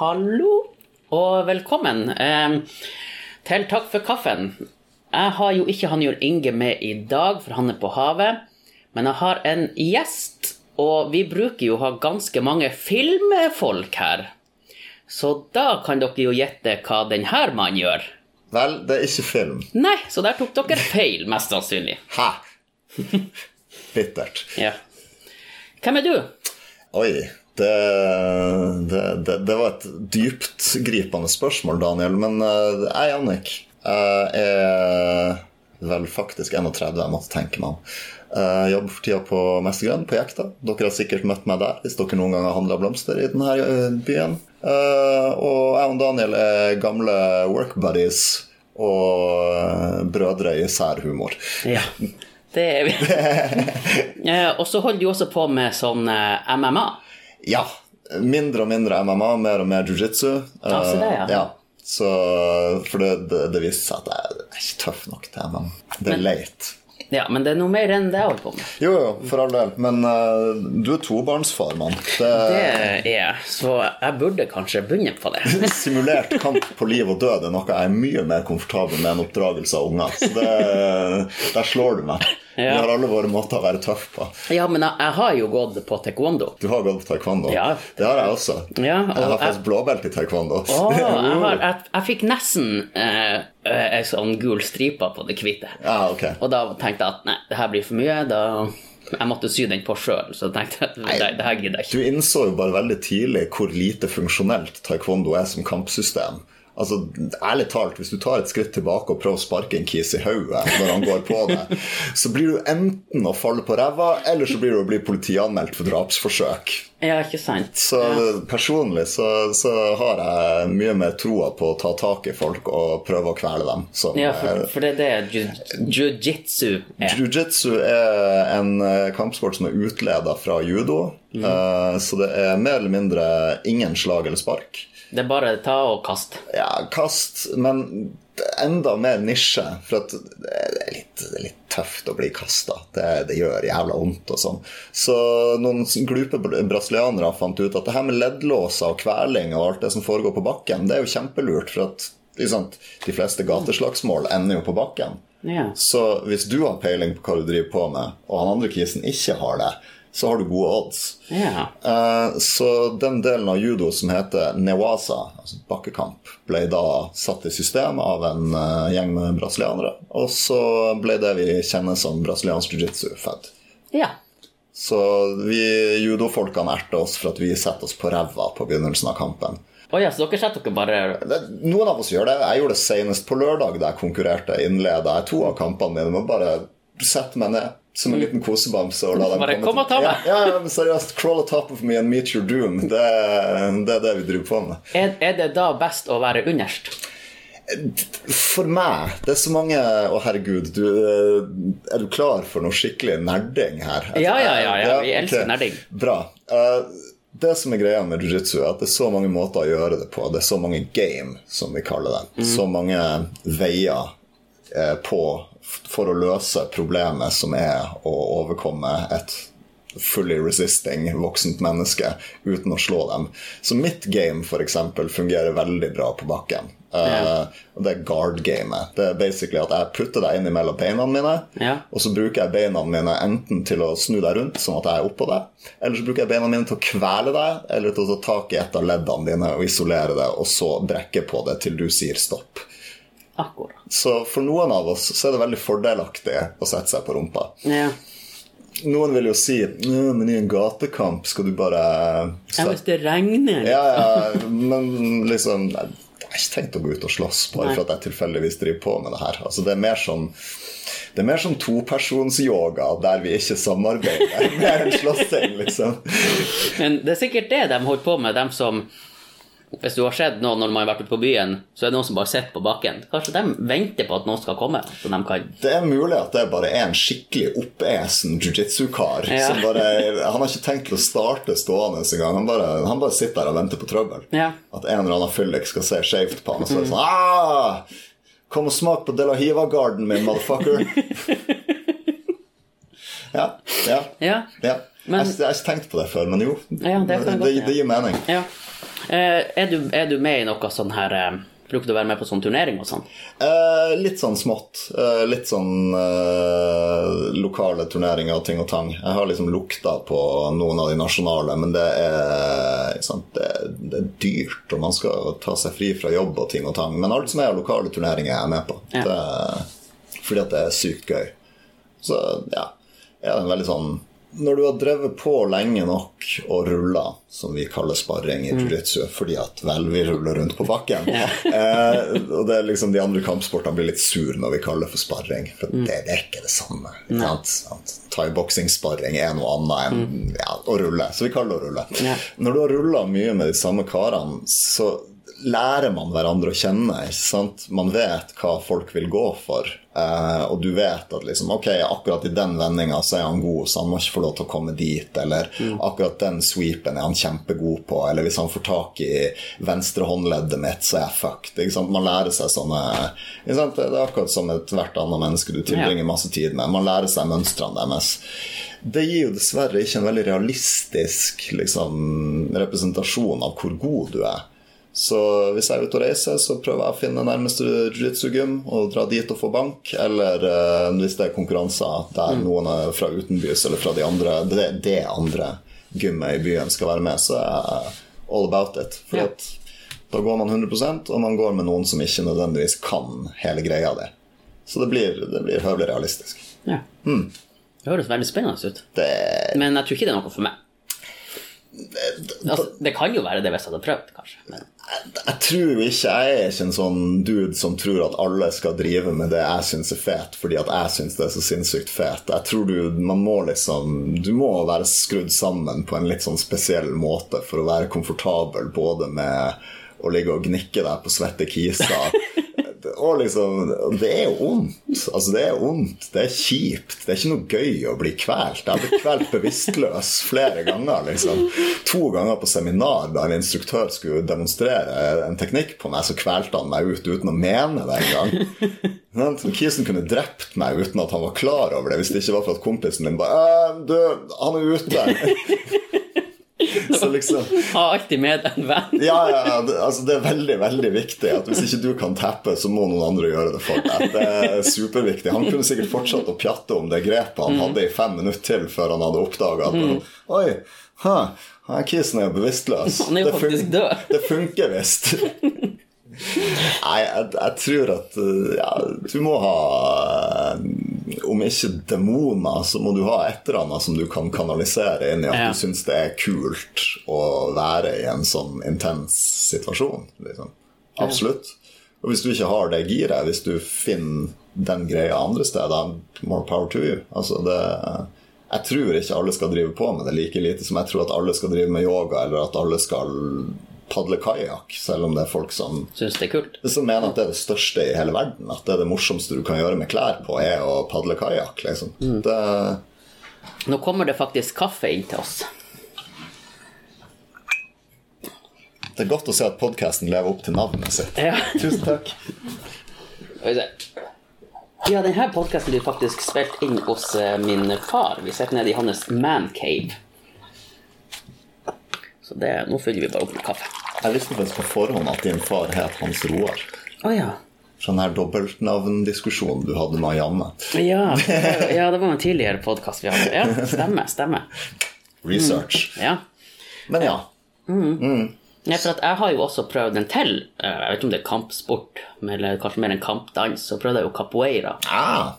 Hallo og velkommen til Takk for kaffen. Jeg har jo ikke han Jørn Inge med i dag, for han er på havet. Men jeg har en gjest, og vi bruker jo å ha ganske mange filmfolk her. Så da kan dere jo gjette hva denne mannen gjør. Vel, det er ikke film. Nei, så der tok dere feil, mest sannsynlig. Hæ? Bittert. Ja. Hvem er du? Oi. Det, det, det, det var et dypt gripende spørsmål, Daniel. Men uh, jeg er Jannik. Jeg er vel faktisk 31, jeg måtte tenke meg om. Jeg jobber for tida på Mestergrønn på Jekta. Dere har sikkert møtt meg der hvis dere noen gang har handla blomster i denne byen. Og jeg og Daniel er gamle work buddies og brødre i sær humor. Ja, det er vi. og så holder du også på med sånn MMA. Ja. Mindre og mindre MMA, mer og mer jiu-jitsu. Ja, så det, ja. ja. Så, for det, det, det viser seg at jeg er ikke tøff nok til MMA. Det er leit. Ja, men det er noe mer enn det jeg holder på med. Jo, jo, for all del. Men uh, du er tobarnsfar, mann. Det... det er jeg, så jeg burde kanskje begynne på det. Simulert kamp på liv og død er noe jeg er mye mer komfortabel med enn oppdragelse av unger. Så det, der slår du meg. Vi har alle våre måter å være tøff på. Ja, men jeg, jeg har jo gått på taekwondo. Du har gått på taekwondo. Ja. Det har jeg også. Ja, og jeg har jeg- faktisk blåbelte i taekwondo. Å, jeg, har, jeg, jeg fikk nesten eh, eh, en sånn gul stripe på det hvite. Ja, ok. Og da tenkte jeg at nei, det her blir for mye. Da jeg måtte sy den på sjøl, så tenkte jeg at det, det her gidder jeg Du innså jo bare veldig tidlig hvor lite funksjonelt taekwondo er som kampsystem. Altså, ærlig talt, Hvis du tar et skritt tilbake og prøver å sparke en kis i hodet når han går på deg, så blir du enten å falle på ræva, eller så blir du å bli politianmeldt for drapsforsøk. Ja, ikke sant? Så personlig så, så har jeg mye mer troa på å ta tak i folk og prøve å kvele dem. Som, Ja, for, for det er det jiu- jiu-jitsu er. Jiu-jitsu er en eh, kampsport som er utleda fra judo. mm. Så det er mer eller mindre ingen slag eller spark. Det er bare ta og kast. Ja, kast, men enda mer nisje. For at det er litt, det er litt tøft å bli kasta. Det, det gjør jævla vondt og sånn. Så noen glupe br- brasilianere fant ut at det her med leddlåser og kveling og alt det som foregår på bakken, det er jo kjempelurt. For at liksom, de fleste gateslagsmål ender jo på bakken. Ja. Så hvis du har peiling på hva du driver på med, og han andre kisen ikke har det, så har du gode odds. Yeah. Uh, Så den delen av judo som heter newasa, altså bakkekamp, ble da satt i system av en uh, gjeng med brasilianere. Og så ble det vi kjenner som brasiliansk jiu-jitsu, født. Yeah. Så vi judofolkene erter oss for at vi setter oss på ræva på begynnelsen av kampen. Oh ja, så dere setter dere bare Det, noen av oss gjør det. Jeg gjorde det senest på lørdag da jeg konkurrerte. Innleda jeg to av kampene mine med bare sette meg ned som en liten kosebamse. Og la dem Bare, komme «Kom og ta meg!» Ja, ja, men seriøst. Crawl atop of me and meet your doom. Det, det er det vi driver på med. er, er det da best å være underst? For meg Det er så mange Å, herregud. Du, eh, er du klar for noe skikkelig nerding her? Ja, ja, ja, ja, vi elsker elsker nerding. Bra. Eh, det som er greia med jiu-jitsu, er at det er så mange måter å gjøre det på. Det er så mange game, som vi kaller det. Mm. Så mange veier eh, på for å løse problemet som er å overkomme et fully resisting voksent menneske uten å slå dem. Så mitt game for eksempel fungerer veldig bra på bakken. Yeah. Uh, det er guard-gamet. Det er basically at jeg putter deg inn mellom beina mine, yeah. og så bruker jeg beina mine enten til å snu deg rundt, sånn at jeg er oppå deg, eller så bruker jeg beina mine til å kvele deg, eller til å ta tak i et av leddene dine og isolere det, og så brekke på det til du sier stopp. Akkurat. Så for noen av oss så er det veldig fordelaktig å sette seg på rumpa. Ja. Noen vil jo si men i en gatekamp skal du bare ja, hvis det regner Ja, ja, men liksom Jeg har ikke tenkt å gå ut og slåss bare Nei. for at jeg tilfeldigvis driver på med det her. Altså, det er mer som det er mer som topersonsyoga der vi ikke samarbeider. Mer enn slåssing, liksom. Men det er sikkert det de holder på med, dem som Hvis du har sett noen når man har vært ute på byen, så er det noen som bare sitter på bakken. Kanskje de venter på at noen skal komme, så de kan Det er mulig at det bare er en skikkelig oppesen jiu-jitsu-kar. Ja. Han har ikke tenkt til å starte stående engang. Han, bare- han bare sitter der og venter på trøbbel. Ja. At en eller annen fyllik skal se skjevt på han og så er det sånn ah! Kom og smak på De La Hiva-garden min, motherfucker. ja. Ja. Ja. ja. Men- jeg, har ikke tenkt på det før, men jo. Det kan godt det, det gir mening. ja. Eh, er, du, er du med i noe sånn her eh, Bruker du å være med på sånn turnering og sånn? Eh, litt sånn smått. Eh, litt sånn eh, lokale turneringer og ting og tang. Jeg har liksom lukta på noen av de nasjonale, men det er, sant, det, det er dyrt, og man skal ta seg fri fra jobb og ting og tang. Men alt som er av lokale turneringer, er jeg med på. Ja. Det, fordi at det er sykt gøy. Så ja, jeg er en veldig sånn når du har drevet på lenge nok og rulla, som vi kaller sparring i jiu-jitsu, fordi at vel, vi ruller rundt på bakken eh, Og det er liksom de andre kampsportene blir litt sur når vi kaller det for sparring, for det, det er ikke det samme. Thai-boksing-sparring er noe annet enn ja, å rulle, så vi kaller det å rulle. Ja. Når du har rulla mye med de samme karene, så lærer man hverandre å kjenne. sant? Man vet hva folk vil gå for. Eh, og du vet at liksom, ok, akkurat i den vendinga så er han god, så han må ikke få lov til å komme dit. Eller akkurat den sweepen er han kjempegod på. Eller hvis han får tak i venstre håndleddet mitt, så er jeg fucked. Man lærer seg sånne? Det er akkurat som ethvert annet menneske du tilbringer masse tid med. Man lærer seg mønstrene deres. Det gir jo dessverre ikke en veldig realistisk liksom, representasjon av hvor god du er. Så hvis jeg er ute og reiser, så prøver jeg å finne nærmeste jiu-jitsu-gym og dra dit og få bank. Eller eh, hvis det er konkurranser der noen er fra utenbys eller fra de andre, det, det andre gymmet i byen skal være med, så er jeg all about it. For Ja. da går man 100% og man går med noen som ikke nødvendigvis kan hele greia di. Så det blir, det blir høvelig realistisk. Ja. Det høres veldig spennende ut. Det, Men jeg tror ikke det er noe for meg. Altså, det kan jo være det hvis jeg hadde prøvd, kanskje. Men Jeg tror ikke Jeg er ikke en sånn dude som tror at alle skal drive med det jeg syns er fet, fordi at jeg syns det er så sinnssykt fet. Jeg tror du Man må liksom Du må være skrudd sammen på en litt sånn spesiell måte for å være komfortabel både med å ligge og gnikke deg på svette kiser og liksom Det er vondt. Altså, det er vondt. Det er kjipt. Det er ikke noe gøy å bli kvelt. Jeg har blitt kvelt bevisstløs flere ganger, liksom. To ganger på seminar da en instruktør skulle demonstrere en teknikk på meg, så kvelte han meg ut uten å mene det engang. Kisen kunne drept meg uten at han var klar over det, hvis det ikke var for at kompisen min bare «Øh, Du, han er ute. Så liksom ha alltid med en venn. ja, ja, ja, det, altså det er veldig veldig viktig at hvis ikke du kan tappe, så må noen andre gjøre det for deg. Det er superviktig. Han kunne sikkert fortsatt å pjatte om det grepet han hadde i fem minutter til før han hadde oppdaga at Oi, ha, han kisen er jo bevisstløs. Han er jo faktisk død. Det funker visst. Nei, jeg, jeg tror at ja, du må ha Om ikke demoner, så må du ha et eller annet som du kan kanalisere inn i at Ja. du syns det er kult å være i en sånn intens situasjon. Liksom. Absolutt. Og hvis du ikke har det giret, hvis du finner den greia andre steder, more power to you. Altså det jeg tror ikke alle skal drive på med det like lite som jeg tror at alle skal drive med yoga, eller at alle skal padle kajakk, selv om det er folk som Syns det er kult. som mener at det er det største i hele verden. At det er det morsomste du kan gjøre med klær på, er å padle kajakk. Liksom. Det, Nå kommer det faktisk kaffe inn til oss. det er godt å se at podkasten lever opp til navnet sitt. Ja. Tusen takk. Ja, denne podkasten blir faktisk spilt inn hos eh, min far. Vi sitter nede i hans mancave. Så det, nå fyller vi bare opp med kaffe. Jeg visste faktisk på forhånd at din far het Hans Roar. Oh, ja. Sånn her dobbeltnavndiskusjonen du hadde med Janne. Ja, ja, det var en tidligere podkast vi hadde. Ja, stemmer, stemmer. Research. Ja. Men ja. Ja, for jeg har jo også prøvd en til, eh, jeg vet ikke om det er kampsport, eller kanskje mer en kampdans, så prøvde jeg jo capoeira. Ah,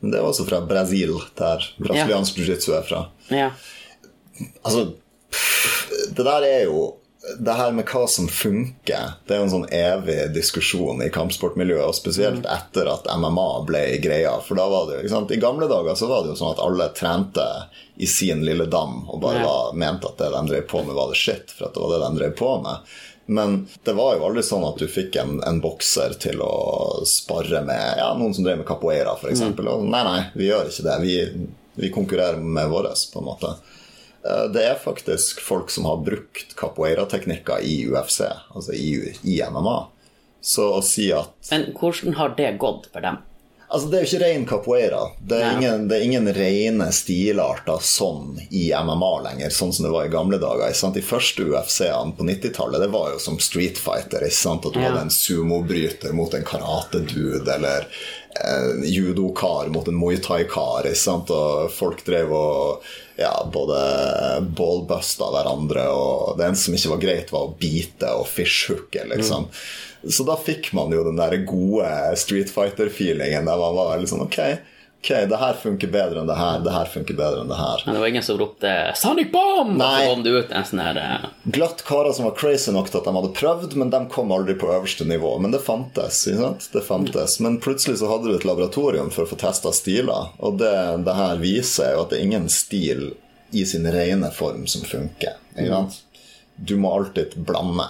men det er også fra Brasil, der brasiliansk jiu-jitsu er fra. Ja. Altså, pff, det der er jo Det her med hva som funker, det er jo en sånn evig diskusjon i kampsportmiljøet, og spesielt etter at MMA ble greia. For da var det jo, ikke sant? I gamle dager så var det jo sånn at alle trente i sin lille dam og bare var, mente at det de drev på med, var det shit, for at det var det de drev på med. Men det var jo aldri sånn at du fikk en, en bokser til å sparre med ja, noen som drev med capoeira, f.eks. eksempel Og nei, nei, vi gjør ikke det. Vi, vi konkurrerer med våres, på en måte. Eh, Det er faktisk folk som har brukt capoeira-teknikker i UFC, altså i, i MMA. Så å si at Men hvordan har det gått for dem? Altså, Det er jo ikke ren capoeira. Det er, ingen, det er ingen rene stilarter sånn i MMA lenger, sånn som det var i gamle dager. De første UFC-ene på 90-tallet det var jo som Street Fighter. sant? At du Ja. hadde en sumobryter mot en karate-dude, eller eh, judokar mot en muay thai-kar. Og folk drev og ja, både ballbusta hverandre, og det eneste som ikke var greit, var å bite og fishhooke, liksom. Så da fikk man jo den der gode Street Fighter-feelingen der man var veldig sånn ok, ok, det her funker bedre enn det her, det her funker bedre enn det her. Men det var ingen som ropte 'Sonic Bomb!' og Nei. så kom det ut en sånn her uh... Glatt karer som var crazy nok til at de hadde prøvd, men de kom aldri på øverste nivå. Men det fantes. ikke sant? Det fantes. Men plutselig så hadde du et laboratorium for å få testa stiler, og det, det her viser jo at det er ingen stil i sin rene form som funker. ikke sant? Du må alltid blande.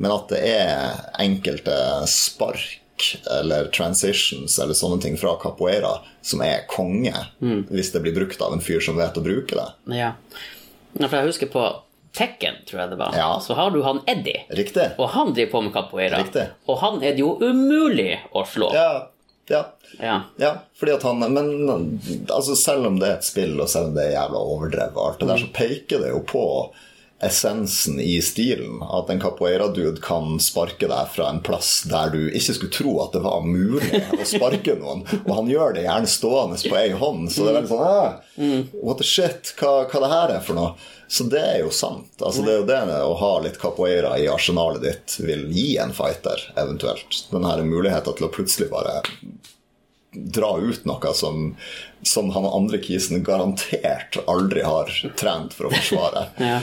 Men at det er enkelte spark eller transitions eller sånne ting fra capoeira som er konge, hvis det blir brukt av en fyr som vet å bruke det. Ja. For jeg husker på Tekken, tror jeg det var, Ja. så har du han Eddie. Riktig? Og han driver på med capoeira. Riktig. Og han er det jo umulig å slå. Ja, ja. Ja. Ja, fordi at han Men altså, selv om det er et spill, og selv om det er jævla overdrevet, så peker det jo på essensen i stilen. At en capoeira-dude kan sparke deg fra en plass der du ikke skulle tro at det var mulig å sparke noen. Og han gjør det gjerne stående på ei hånd, så det er veldig sånn ah, What the shit? Hva, hva det her er for noe? Så det er jo sant. Altså, det er jo det å ha litt capoeira i arsenalet ditt vil gi en fighter, eventuelt. Den her muligheten til å plutselig bare dra ut noe som, som han andre kisen garantert aldri har trent for å forsvare. Ja.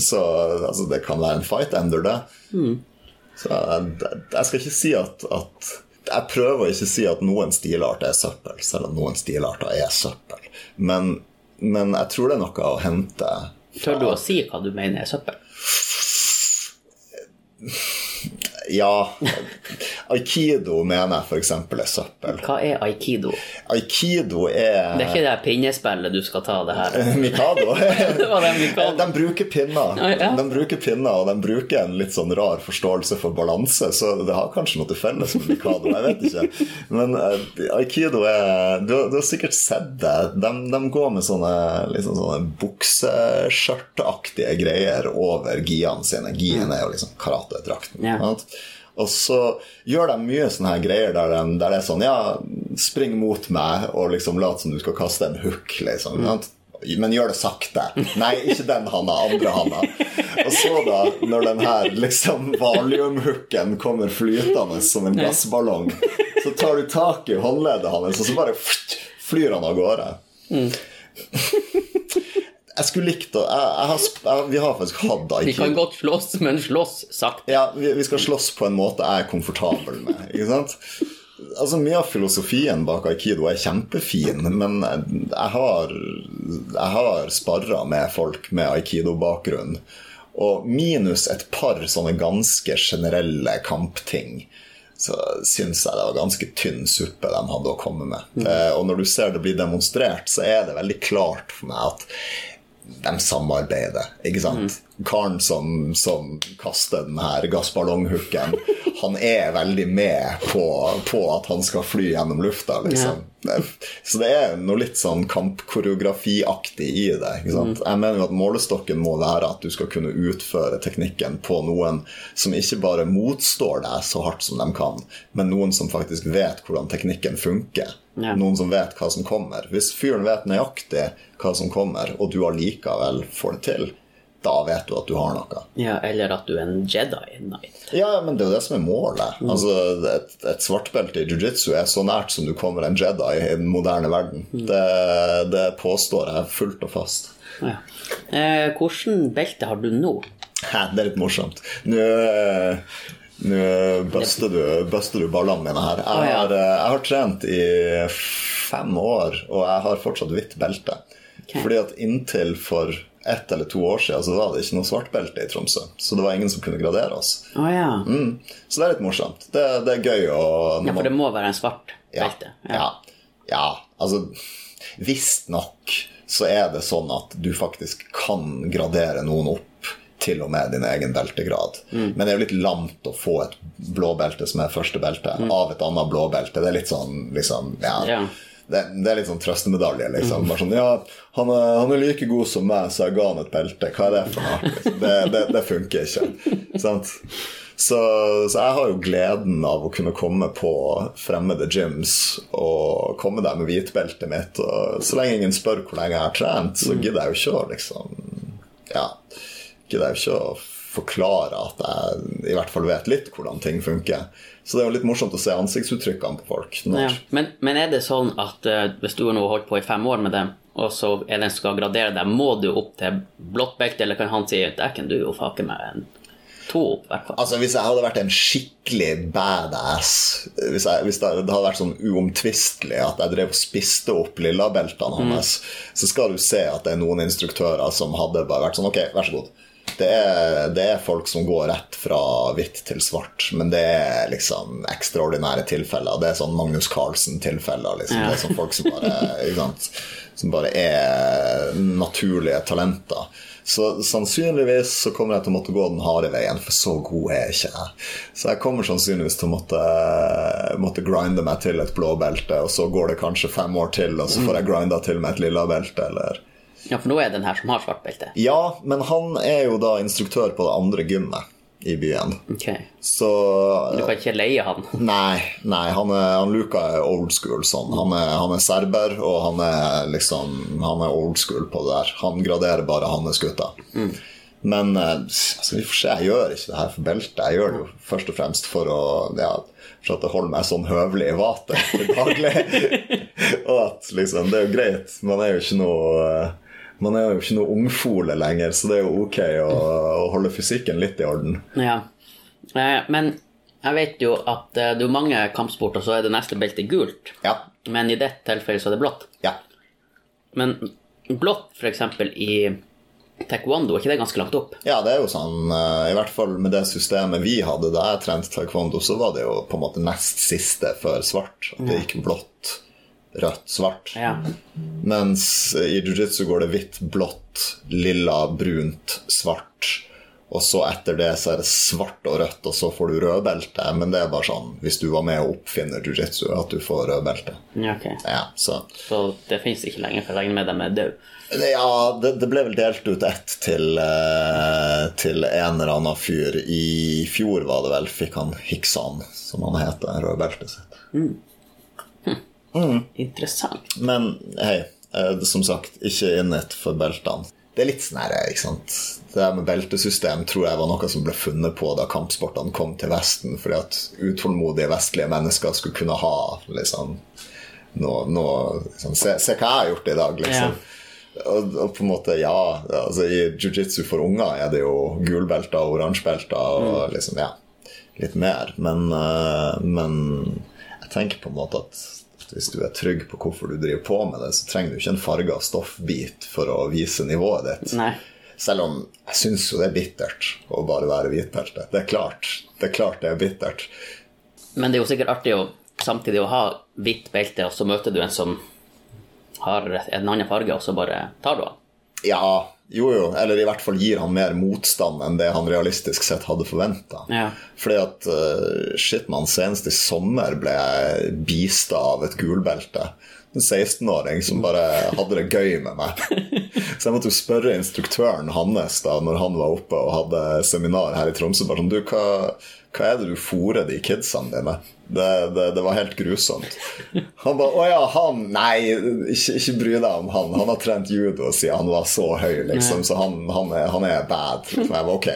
Så altså, det kan være en fight ender, det. Så jeg, jeg skal ikke si at, at Jeg prøver å ikke si at noen stilarter er søppel, selv om noen stilarter er søppel. Men, men jeg tror det er noe å hente Tør du å si hva du mener er søppel? Ja. Aikido mener jeg f.eks. er søppel. Hva er aikido? Aikido er Det er ikke det pinnespillet du skal ta det her. Mikado. Det var det Mikado. De bruker pinner. Ja. De bruker pinner, og de bruker en litt sånn rar forståelse for balanse, så det har kanskje noe til felles med Mikado. Jeg vet ikke. Men eh, aikido er Du, du har sikkert sett det. De, de går med sånne, liksom sånne bukseskjørtaktige greier over giene sine. Gien er jo liksom karatedrakten. Ja. Og så gjør de mye sånne her greier der, de, der det er sånn Ja, spring mot meg, og liksom lat som du skal kaste en hook, liksom. Mm. Men gjør det sakte. Nei, ikke den handa, andre handa. Og så, da, når den her liksom valiumhooken kommer flytende som en gassballong, så tar du tak i håndleddet hans, og så bare flyr han av gårde. Jeg skulle likt å Vi har faktisk hatt Vi kan godt slåss, men slåss sakte. Ja, vi, vi skal slåss på en måte jeg er komfortabel med. Ikke sant? Altså, Mye av filosofien bak aikido er kjempefin, men jeg har, jeg har sparra med folk med aikido-bakgrunn. Og minus et par sånne ganske generelle kampting, så syns jeg det var ganske tynn suppe de hadde å komme med. Eh, og når du ser det bli demonstrert, så er det veldig klart for meg at de samarbeider, ikke sant? Karen som, som kaster den her gassballonghooken, han er veldig med på, på at han skal fly gjennom lufta, liksom. Så det er noe litt sånn kampkoreografiaktig i det. sant? Jeg mener jo at målestokken må være at du skal kunne utføre teknikken på noen som ikke bare motstår deg så hardt som de kan, men noen som faktisk vet hvordan teknikken funker. Ja. Noen som vet hva som kommer. Hvis fyren vet nøyaktig hva som kommer, og du allikevel får det til, da vet du at du har noe. Ja, eller at du er en Jedi Knight. Ja, men det er jo det som er målet. Altså, et, et svartbelte i jiu-jitsu er så nært som du kommer en Jedi i den moderne verden. Det, det påstår jeg fullt og fast. Ja. Eh, hvordan belte har du nå? Hæ, det er litt morsomt. Nå eh, nå buster du, buster du ballene mine her. Jeg har, eh, jeg har trent i fem år, og jeg har fortsatt hvitt belte. Okay. Fordi at inntil for ett eller to år siden så var det ikke noe svartbelte i Tromsø. Så det var ingen som kunne gradere oss. Oh, ja. Mm. Så det er litt morsomt. Det, det er gøy å ja. For det må være en svart ja, belte. ja. ja, altså Visstnok så er det sånn at du faktisk kan gradere noen opp til og med din egen beltegrad. Men det er jo litt lamt å få et blåbelte som er første belte, av et annet blåbelte. Det er litt sånn liksom, ja. Det, det er litt sånn trøstemedalje, liksom. Bare sånn, ja, han er, han er like god som meg, så jeg ga han et belte. Hva er det for noe? Det, det, det funker ikke. Sant? Så, så jeg har jo gleden av å kunne komme på fremmede gyms og komme der med hvitbeltet mitt. Og så lenge ingen spør hvor lenge jeg har trent, så gidder jeg jo ikke å liksom Ja, gidder jeg jo ikke å forklare at jeg i hvert fall vet litt hvordan ting funker. Så det er jo litt morsomt å se ansiktsuttrykkene på folk. Ja. Men, men er det sånn at uh, hvis du har holdt på i fem år med dem, og så er den som skal gradere deg, må du opp til blått belte, eller kan han si dæken, du er jo fake meg en to opp, i hvert fall. Altså Hvis jeg hadde vært en skikkelig badass Hvis, jeg, hvis det, det hadde vært sånn uomtvistelig at jeg drev og spiste opp lillabeltene hans, så skal du se at det er noen instruktører som hadde bare vært sånn Ok, vær så god. Det er, det er folk som går rett fra hvitt til svart, men det er liksom ekstraordinære tilfeller. Det er sånn Magnus Carlsen-tilfeller. Liksom. Ja. Det er sånn folk som bare, sant? som bare er naturlige talenter. Så sannsynligvis så kommer jeg til å måtte gå den harde veien, for så god er jeg ikke jeg. Så jeg kommer sannsynligvis til å måtte, måtte grinde meg til et blå belte, og så går det kanskje fem år til, og så får jeg grinda til meg et lilla belte, eller Ja, for nå er den her som har svart belte. Ja, men han er jo da instruktør på det andre gymmet i byen. Ok. Så Du kan ikke leie han. Nei, nei han, er, han Luka er old school sånn. Han er, han er serber, og han er liksom Han er old school på det der. Han graderer bare hans gutter. Men eh, altså, vi får se. Jeg gjør ikke det her for beltet. Jeg gjør det jo først og fremst for å ja, for at det holder meg sånn høvelig i vatet til daglig. og at liksom Det er jo greit. Man er jo ikke noe eh, man er jo ikke noe ungfole lenger, så det er jo ok å, å holde fysikken litt i orden. Ja. Eh, Men jeg vet jo at eh, det er mange kampsporter, så er det neste beltet gult. Ja. Men i dette tilfellet så er det blått. Ja. Men blått, f.eks. i taekwondo, er ikke det ganske langt opp? Ja, det er jo sånn, eh, i hvert fall med det systemet vi hadde da jeg trente taekwondo, så var det jo på en måte nest siste før svart. At det gikk blått, rødt, svart. Ja. Mens i jiu-jitsu går det hvitt, blått, lilla, brunt, svart. Og så etter det så er det svart og rødt, og så får du rødbelte. Men det er bare sånn hvis du var med å oppfinne jiu-jitsu, at du får rødbelte. ja, okay. Ja, så Så det fins ikke lenger, for jeg regner med dem er døde. Ja, det, det ble vel delt ut ett til, eh, til en eller annen fyr. I fjor var det vel, fikk han Hiksan, som han heter, rødbeltet sitt. Interessant. Men hei, eh, som sagt, ikke innit for beltene. Det er litt sånn her, ikke sant Det der med beltesystem tror jeg var noe som ble funnet på da kampsportene kom til Vesten, fordi at utålmodige vestlige mennesker skulle kunne ha liksom noe, noe liksom, se, se hva jeg har gjort i dag, liksom. Og, og på en måte, ja altså I jiu-jitsu for unger er det jo gulbelter og oransjebelter og liksom, ja, litt mer. Men, eh, men jeg tenker på en måte at hvis du er trygg på hvorfor du driver på med det, så trenger du ikke en farga stoffbit for å vise nivået ditt. Nei. Selv om jeg syns jo det er bittert å bare være hvitbelte. Det er klart det er klart det er bittert. Men det er jo sikkert artig å samtidig å ha hvitt belte, og så møter du en som har en annen farge, og så bare tar du han. Ja, jo jo, eller i hvert fall gir han mer motstand enn det han realistisk sett hadde forventa. Ja. Fordi at uh, shit, man, senest i sommer ble jeg bista av et gulbelte. En 16-åring som bare hadde det gøy med meg. Så jeg måtte jo spørre instruktøren hans da når han var oppe og hadde seminar her i Tromsø. bare sånn, du, hva, hva er det du fôrer de kidsene dine? Det, det, det var helt grusomt. Han bare 'Å ja, han Nei, ikke, ikke bry deg om han. Han har trent judo siden han var så høy, liksom, så han, han, er, han er bad. Så jeg var ok.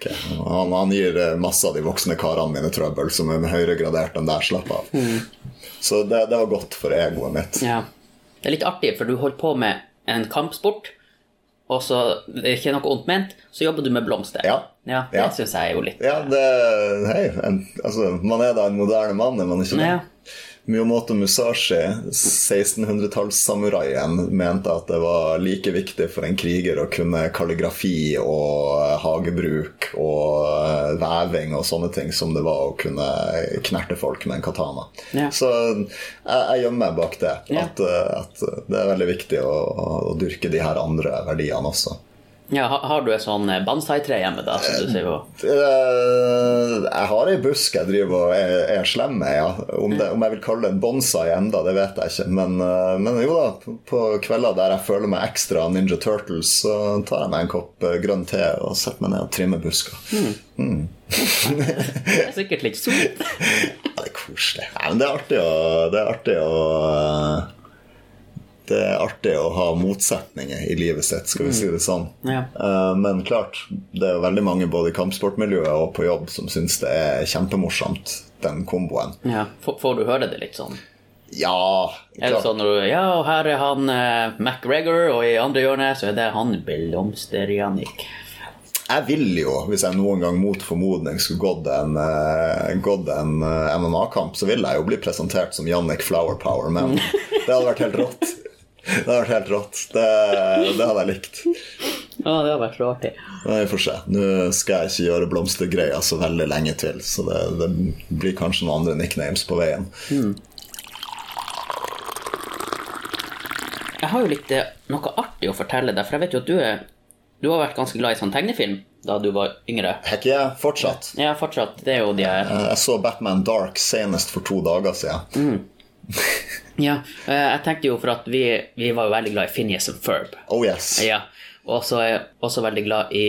Okay. Han, han gir masse av de voksne karene mine trøbbel, som er høyere gradert enn der. Slapp av. Så det, det var godt for egoet mitt. Ja. Det er litt artig, for du holder på med en kampsport, og så det er ikke noe ondt ment, så jobber du med blomster. Ja. ja det Ja. syns jeg er jo litt Ja, det Hei, en, altså, man er da en moderne mann, er man ikke det? Ja. Miyamoto Musashi, 1600-tallssamuraien, mente at det var like viktig for en kriger å kunne kalligrafi og hagebruk og eh, veving og sånne ting som det var å kunne knerte folk med en katana. Ja. Så jeg, jeg gjemmer meg bak det. At, eh, at det er veldig viktig å, å dyrke de her andre verdiene også. Ja, har du et sånn eh, bonsai-tre hjemme, da? Som du sier jo. Eh, jeg har ei busk jeg driver og er, er slem med, ja. Om, det, om jeg vil kalle det en bonsai enda, det vet jeg ikke. Men, eh, men jo da, på- på kvelder der jeg føler meg ekstra Ninja Turtles, så tar jeg meg en kopp eh, grønn te og setter meg ned og trimmer busker. Det er sikkert litt sunt. Ja, det er koselig. Nei, men det er artig å Det er artig å det er artig å ha motsetninger i livet sitt, skal vi si det sånn. Ja. Eh, Men klart, det er veldig mange både i kampsportmiljøet og på jobb som syns det er kjempemorsomt, den komboen. Ja. Får, du høre det litt sånn? Ja, klart. sånn Ja, og her er han eh, McGregor, og i andre hjørnet så er det han Blomster-Jannik. Jeg vil jo, hvis jeg noen gang mot formodning skulle gått en, eh, gått en eh, MMA-kamp, så vil jeg jo bli presentert som Jannik Flowerpower, men det hadde vært helt rått. Det hadde vært helt rått. Det, det hadde jeg likt. Ja, det har vært så artig. Vi får se. Nå skal jeg ikke gjøre blomstergreia så veldig lenge til, så det, det blir kanskje noen andre nicknames på veien. Jeg har jo litt eh, noe artig å fortelle deg, for jeg vet jo at du er Du har vært ganske glad i sånn tegnefilm da du var yngre. Ikke jeg fortsatt? Ja, fortsatt. Det er jo de her Jeg så Batman Dark senest for to dager siden. Ja, eh, jeg tenkte jo for at vi, vi var jo veldig glad i Phineas and Ferb. Oh yes. Ja. Og så er jeg også veldig glad i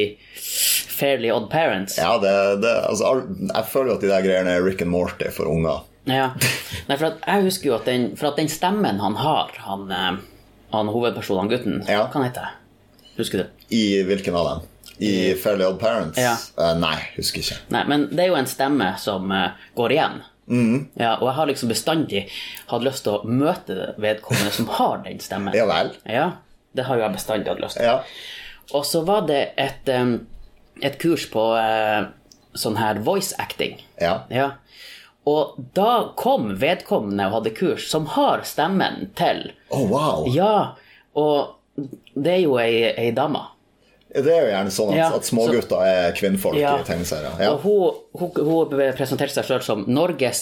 Fairly Odd Parents. Ja, det, det, altså, jeg føler jo at de der greiene er Rick and Morty for unger. Ja. Nei, for jeg husker jo at den, for at den stemmen han har, han, eh, han hovedpersonen, han gutten, Ja. hva han heter han? Husker du? I hvilken av dem? I Fairly Odd Parents? Ja. Uh, nei, husker ikke. Nei, men det er jo en stemme som uh, går igjen. Ja, og jeg har liksom bestandig hatt lyst til å møte vedkommende som har den stemmen. Ja vel? Ja, det har jo jeg bestandig hatt lyst til. Ja. Og så var det et, et kurs på eh, sånn her voice acting. Ja. Ja. Og da kom vedkommende og hadde kurs som har stemmen til Oh, wow. Ja, og det er jo ei, ei dame. Det er jo gjerne sånn at, Ja, at smågutter er kvinnfolk Ja. i tegneserier. Ja. Og hun, hun, hun presenterte seg sjøl som Norges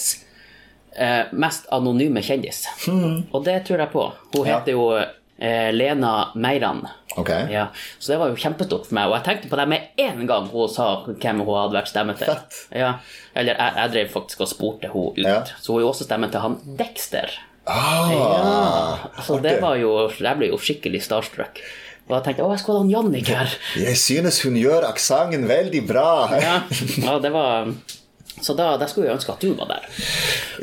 eh, mest anonyme kjendis. Og det tror jeg på. Hun. Ja. heter jo eh, Lena Meiran. Okay. Ja, så det var jo kjempestort for meg. Og jeg tenkte på det med en gang hun sa hvem hun hadde vært stemme til. Ja, Eller jeg, jeg drev faktisk og spurte hun ut. Ja. Så hun er jo også stemmen til han Dexter. Ah, Så det var jo, jeg ble jo skikkelig starstruck. Og jeg tenkte å, jeg skulle ha han Jannik her. Jeg synes hun gjør aksenten veldig bra. Ja, ja det var Så da, da skulle jeg ønske at du var der.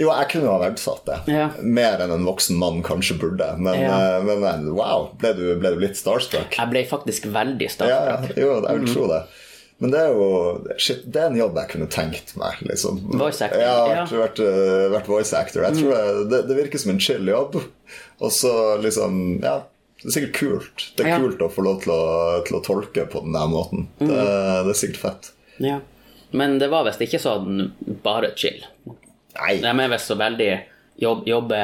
Jo, jeg kunne ha verdsatt det. Ja. Mer enn en voksen mann kanskje burde. Men, Ja. eh, men, men wow, ble du, ble du litt starstruck? Jeg ble faktisk veldig starstruck. ja, jo, jeg vil tro det. Men det er jo Shit, det er en jobb jeg kunne tenkt meg. Liksom. Voice actor. Ja, ja. vært, vært, eh, vært voice actor. Jeg tror mm. det, det virker som en chill jobb. Og så liksom Ja, det er sikkert kult. Det er Ja. kult å få lov til å, til å tolke på den der måten. Det, det er sikkert fett. Ja. Men det var visst ikke sånn bare chill. Nei. De er visst så veldig jobb, jobbe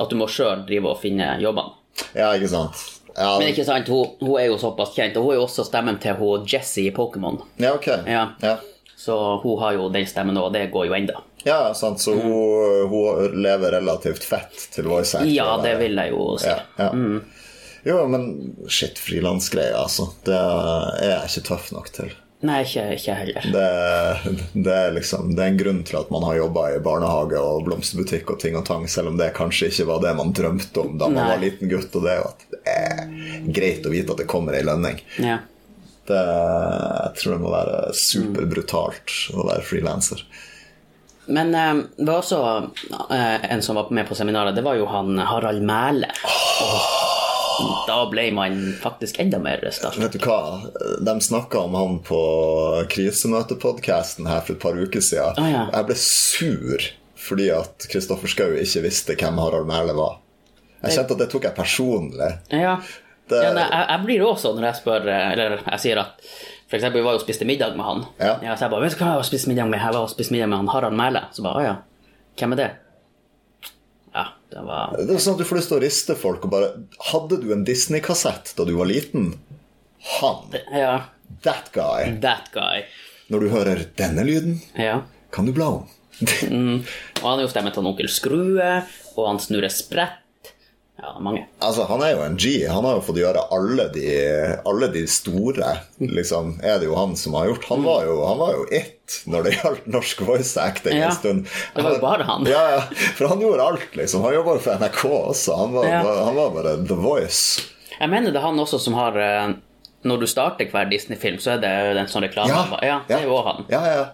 At du må sjøl drive og finne jobbene. Ja, ikke sant. Ja, Men ikke sant, hun, hun er jo såpass kjent, og hun er jo også stemmen til hun Jesse i Pokémon. ja ok. Ja. Ja. Så hun har jo den stemmen og det går jo enda. Ja, sant, så hun, hun lever relativt fett til voice actor. Ja, det vil jeg jo si. Ja, ja. Jo, men shit, frilansgreier, altså. Det er jeg ikke tøff nok til. Nei, ikke, ikke heller. Det, det, er liksom, det er en grunn til at man har jobba i barnehage og blomsterbutikk og ting og tang, selv om det kanskje ikke var det man drømte om da man Nei. var liten gutt. Og det er jo at det er greit å vite at det kommer ei lønning. Ja. Det, jeg tror det må være superbrutalt å være frilanser. Men eh, det var også eh, en som var med på seminaret. Det var jo han Harald Mæle. Og Da ble man faktisk enda mer stas. Vet du hva? De snakka om han på krisemøtepodkasten her for et par uker siden. Ah, ja. Jeg ble sur fordi at Kristoffer Schou ikke visste hvem Harald Mæhle var. Jeg kjente at det tok jeg personlig. Ja. Det- ja nei, jeg, jeg blir også når jeg spør eh, Eller jeg sier at For eksempel, vi var jo og spiste middag med han. Ja. så jeg bare, vet du hva jeg var og spiste middag med? Jeg var og spiste middag med han Harald Mæhle. Så bare, å ja. Hvem er det? Ja, det var Det er sånn at Du får lyst til å riste folk og bare Hadde du en Disney-kassett da du var liten? Han. Ja, That guy. that guy. Når du hører denne lyden, Ja. kan du bla om. Og han er jo stemmen til onkel Skrue, og han snurrer sprett. Ja, mange. Altså, Han er jo en G. Han har jo fått gjøre alle de, alle de store. liksom, er det jo han som har gjort. Han var jo, han var jo ett når det gjaldt norsk voice acting Ja, en stund. det var jo bare han. Ja, ja, For han gjorde alt, liksom. Han jobba jo for NRK også. Han var, Ja. han var bare the voice. Jeg mener det er han også som har eh, Når du starter hver Disney-film, så er det en sånn reklame. Ja, det er jo han. Ja, ja.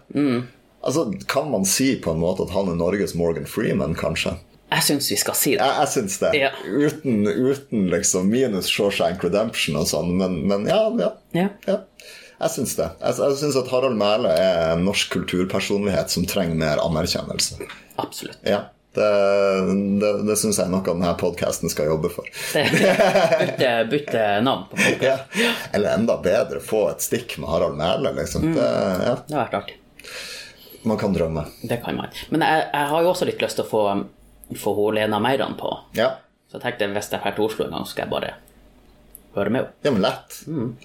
Altså, Kan man si på en måte at han er Norges Morgan Freeman, kanskje? Jeg syns vi skal si det. Jeg, jeg syns det. Ja. Uten, uten liksom minus Shawshank Redemption og sånn, men, men ja, ja. Ja. ja. Jeg syns det. Jeg, jeg syns at Harald Mæhle er en norsk kulturpersonlighet som trenger mer anerkjennelse. Absolutt. Ja. Det, det, det syns jeg er noe denne podkasten skal jobbe for. Bytte, bytte navn på podkasten. Ja. Eller enda bedre, få et stikk med Harald Mæhle, liksom. Det, ja. Det har vært artig. Man kan drømme. Det kan man. Men jeg, jeg har jo også litt lyst til å få, få hun Lena Meiran på. Ja. Så jeg tenkte hvis jeg drar til Oslo en gang, skal jeg bare høre med henne. ja, men lett.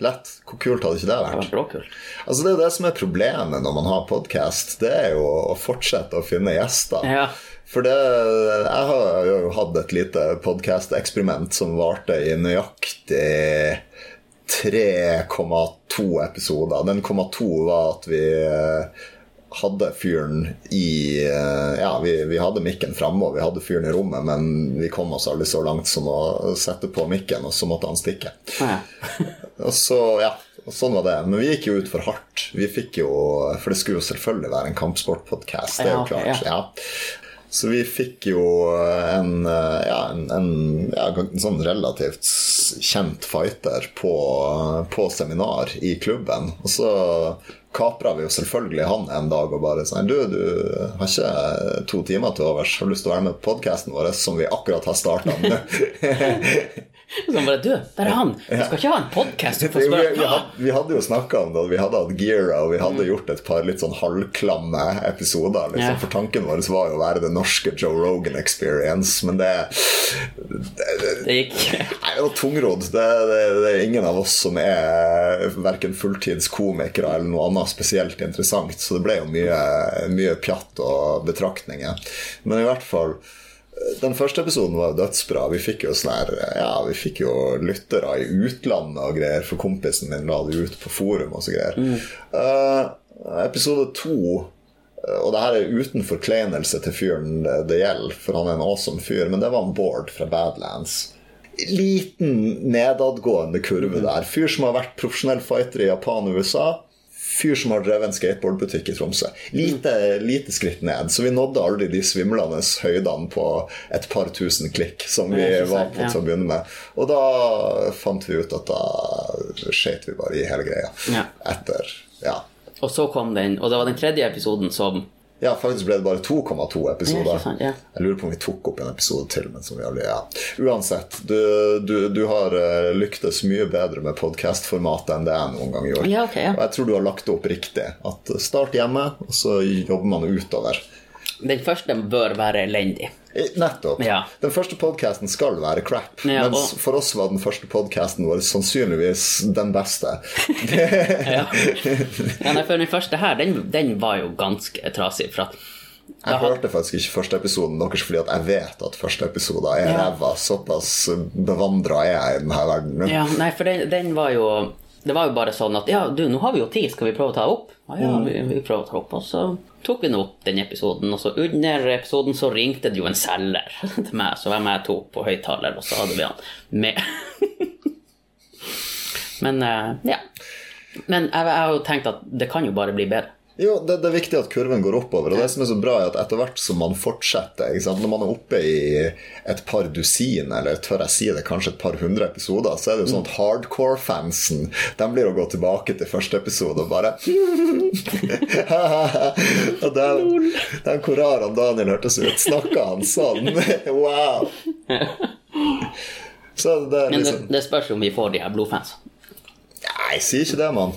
Lett. Hvor kult hadde ikke det vært? Det var. Altså Det er jo det som er problemet når man har podkast. Det er jo å fortsette å finne gjester. Ja. For det, jeg har jo hatt et lite podkast-eksperiment som varte i nøyaktig 3,2 episoder. Den 0,2 var at vi eh, hadde fyren i eh, Ja, vi, vi hadde mikken framme, og vi hadde fyren i rommet, men vi kom oss aldri så langt som å sette på mikken, og så måtte han stikke. Ja. Og så, ja, sånn var det. Men vi gikk jo ut for hardt. Vi fikk jo, For det skulle jo selvfølgelig være en kampsportpodkast, det er jo klart. ja. Ja. Så vi fikk jo en, ja, en, en, ja, en sånn relativt kjent fighter på, på seminar i klubben. Og så kapra vi jo selvfølgelig han en dag og bare sånn Du, du har ikke to timer til overs. Har du lyst til å være med på podkasten vår som vi akkurat har starta nå? Så bare Du, der er han! Vi skal ikke ha en podkast Vi, vi, vi, hadde, jo snakka om det, vi hadde hatt Gira, og vi hadde gjort et par litt sånn halvklamme episoder. Liksom. Mm. Ja. For tanken vår var jo å være det norske Joe Rogan experience, men det, det, det Det gikk Nei, det var tungrodd. Det, det, det er ingen av oss som er verken fulltidskomikere eller noe annet spesielt interessant, så det ble jo mye, mye pjatt og betraktninger. Men i hvert fall den første episoden var jo dødsbra. Vi fikk jo sånn Ja, vi fikk jo lyttere i utlandet og greier, for kompisen min la det ut på forum og så greier. Eh, episode to eh, og det her er uten forkleinelse til fyren det, det gjelder, for han er en awesome fyr, men det var en Bård fra Badlands. Liten nedadgående kurve der. Fyr som har vært profesjonell fighter i Japan og USA. Fyr som har drevet en skateboardbutikk i Tromsø. Lite, lite skritt ned. Så vi nådde aldri de svimlende høydene på et par tusen klikk som vi var på til å begynne med. Og da fant vi ut at da skjøt vi bare i hele greia. Etter Ja. Og så kom den, og det var den tredje episoden som Ja, faktisk ble det bare 2,2 episoder. ja. Jeg lurer på om vi tok opp en episode til, men som vi aldri ja. Uansett, du, du, du har eh, lyktes mye bedre med podkastformatet enn det jeg noen gang gjorde. Ja, ok, ja. Og jeg tror du har lagt det opp riktig. At Start hjemme, og så jobber man utover. Den første bør være elendig. Eh, Nettopp. Ja. Den første podkasten skal være crap, Ja, mens og- for oss var den første podkasten vår sannsynligvis den beste. Ja. ja, for den første her, den, den var jo ganske trasig. For at Jeg hørte faktisk ikke første episoden deres fordi at jeg vet at første episode er Ja. ræva. Såpass bevandra er jeg i denne verden. Ja, nei, for den, den var jo Det var jo bare sånn at Ja, du, nå har vi jo tid, skal vi prøve å ta opp? Ja, ja, vi, vi prøver å ta opp. Og så tok vi nå opp den episoden, og så under episoden så ringte det jo en selger til meg, så hvem jeg tok på høyttaler, og så hadde vi han med. Men eh, ja. Men jeg, jeg har jo tenkt at det kan jo bare bli bedre. Jo, det, det er viktig at kurven går oppover. Og det som er så bra, er at etter hvert som man fortsetter? Når man er oppe i et par dusin, eller tør jeg si det, kanskje et par hundre episoder, så er det jo sånn at hardcore-fansen De blir å gå tilbake til første episode og bare Og den, den hvor rar han Daniel hørtes ut. Snakka han sånn? Wow! Så det er Men det, liksom det spørs om vi får de her blodfans. Nei, si ikke det, mann.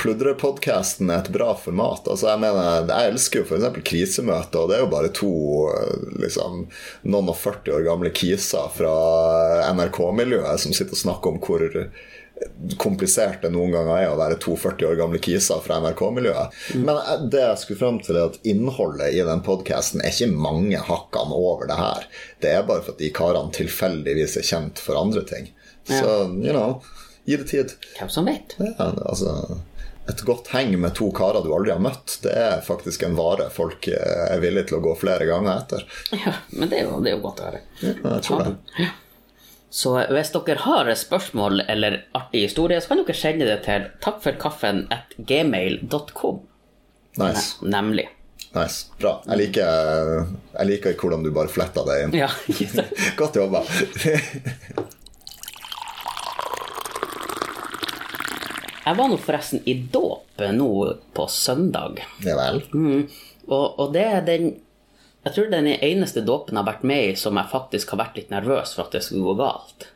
Pludrepodkasten er et bra format. Altså, jeg mener, jeg elsker jo f.eks. krisemøter, og det er jo bare to liksom, noen og 40 år gamle kiser fra NRK-miljøet som sitter og snakker om hvor komplisert det noen ganger er å være to 40 år gamle kiser fra NRK-miljøet. Men eh, det jeg skulle fram til, er at innholdet i den podkasten er ikke mange hakkene over det her. Det er bare for at de karene tilfeldigvis er kjent for andre ting. Så, you know, gi det tid. Hvem som vet? Ja, altså et godt heng med to karer du aldri har møtt, det er faktisk en vare folk eh, er villige til å gå flere ganger etter. Ja, men det er jo, det er jo godt å høre. Ja, jeg tror det. Så hvis dere har spørsmål eller artig historie, så kan dere sende det til takkforkaffen at gmail.com. Nice. Nemlig. nice. Bra. Jeg liker, jeg liker hvordan du bare fletta det inn. Ja, sant? Godt jobba. Jeg var nå forresten i dåp nå på søndag. Ja vel. Og, og det er den Jeg tror det er den eneste dåpen jeg har vært med i som jeg faktisk har vært litt nervøs for at det skulle gå galt.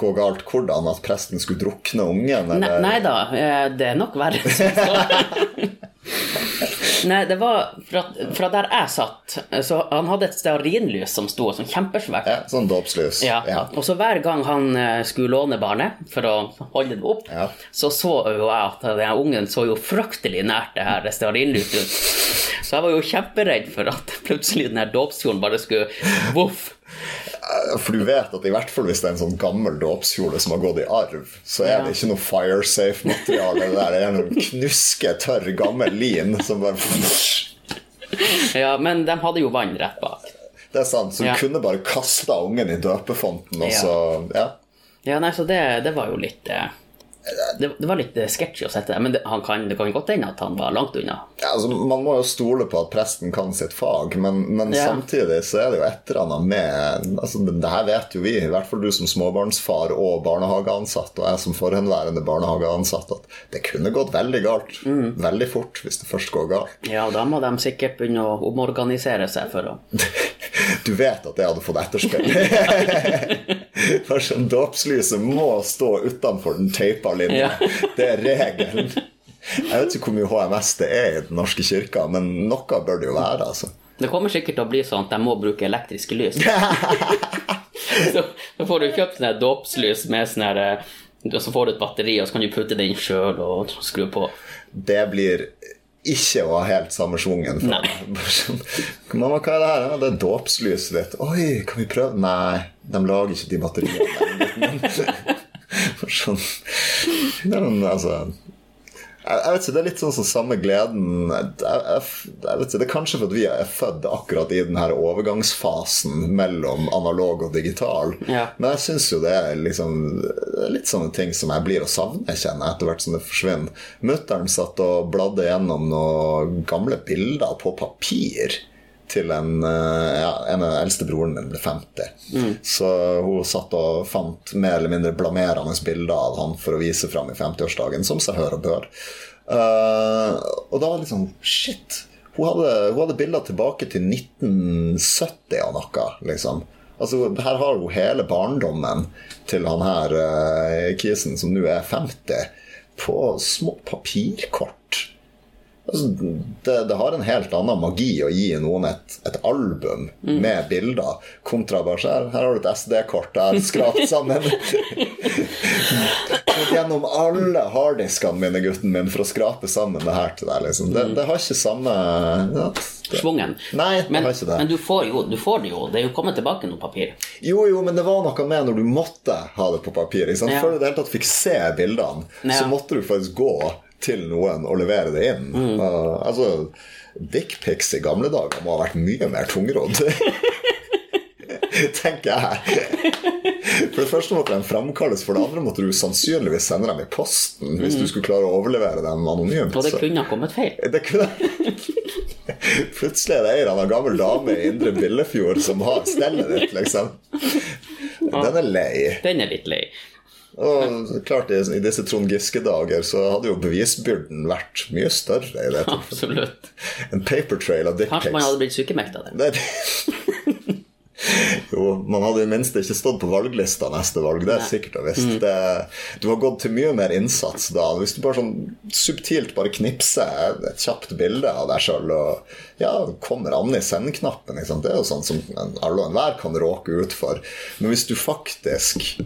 Gå galt hvordan? At presten skulle drukne ungen? Nei, Eller? nei da, eh, det er nok verre. Nei, det var fra, fra der jeg satt, så han hadde et stearinlys som sto sånn kjempesvært. Ja, sånn dåpslys. Ja. Ja. Og så hver gang han eh, skulle låne barnet for å holde det opp, Ja. så så jo jeg at den ungen så jo fryktelig nært det her stearinlyset ut. Så jeg var jo kjemperedd for at plutselig den her dåpskjolen bare skulle voff. For du vet at i hvert fall hvis det er en sånn gammel dåpskjole som har gått i arv, så er det ikke noe fire safe-materiale. Det er noen knuske, tørr, gammel lin som bare Ja, men de hadde jo vann rett bak. Det er sant. Så du Ja. kunne bare kasta ungen i døpefonten, og så Ja. Ja, nei, så det, det var jo litt eh, det, det var litt eh, sketchy å sette det, men det, han kan, det kan godt hende at han var langt unna. Ja, altså, man må jo stole på at presten kan sitt fag, men, men Ja. samtidig så er det jo et eller annet med altså, det, det her vet jo vi, i hvert fall du som småbarnsfar og barnehageansatt, og jeg som forhenværende barnehageansatt, at det kunne gått veldig galt. Mm. Veldig fort hvis det først går galt. Ja, da må de sikkert begynne å omorganisere seg for å Du vet at det hadde fått etterspill. For sånn dåpslyset må stå utenfor den teipa linja. Ja. Det er regelen. Jeg vet ikke hvor mye HMS det er i Den norske kirka, men noe bør det jo være. altså. Det kommer sikkert til å bli sånn at de må bruke elektriske lys. så, så får du kjøpt sånne dåpslys med sånn her eh, så får du et batteri, og så kan du putte det inn sjøl og skru på. Det blir ikke var helt samme. Bare sånn, Mamma, hva er det her? Det er dåpslyset ditt. Oi, kan vi prøve? Nei, de lager ikke de batteriene. sånn. Det er noen, altså jeg, vet ikke, Det er litt sånn som samme gleden jeg, jeg, jeg vet ikke, Det er kanskje fordi vi er født akkurat i den her overgangsfasen mellom analog og digital. Ja. Men jeg syns jo det er liksom litt sånne ting som jeg blir å savne, kjenner etter hvert som det forsvinner. Mutter'n satt og bladde gjennom noen gamle bilder på papir til en, eh, ja, en av eldste broren min ble 50. Så hun satt og fant mer eller mindre blamerende bilder av han for å vise fram i 50-årsdagen, som seg hør og bør. Uh, og da var det liksom Shit! Hun hadde, hun hadde bilder tilbake til 1970 og noe, liksom. Altså, her har hun hele barndommen til han her uh, kisen som nå er 50, på små papirkort. Altså, det, det har en helt annen magi å gi noen et, et album med bilder, kontra bare her, her har du et SD-kort der skrapt sammen. Gjennom alle harddiskene mine, gutten min, for å skrape sammen det her til deg. Liksom. Det, det har ikke samme ja, det, Svungen. Nei, det Men, har ikke det. men du, får jo, du får det jo. Det er jo kommet tilbake noe papir. Jo, jo, men det var noe med når du måtte ha det på papir. Ikke sant? Ja. Før du i det hele tatt fikk se bildene, Ja. så måtte du faktisk gå til noen og levere det inn. Mm. Uh, altså, Dickpics i gamle dager må ha vært mye mer tungrodd. Tenker jeg. For det første måtte de framkalles, for det andre måtte du sannsynligvis sende dem i posten hvis du skulle klare å overlevere dem anonymt. Mm. Og det kunne ha kommet feil. det kunne Plutselig er det en eller annen gammel dame i Indre Billefjord som har stellet ditt, liksom. Den er lei. Den er litt lei. Og klart, i i disse Trond Giske-dager så hadde jo bevisbyrden vært mye større i det. Absolutt. En paper trail av Kanskje man hadde blitt sykemeldt av det. Jo, man hadde i det minste ikke stått på valglista neste valg. Det er sikkert og visst. Det, du har gått til mye mer innsats da. Hvis du bare sånn subtilt bare knipser et kjapt bilde av deg sjøl og ja, kommer an i sendeknappen, liksom. Det er jo sånn som alle og enhver kan råke ut for. Men hvis du faktisk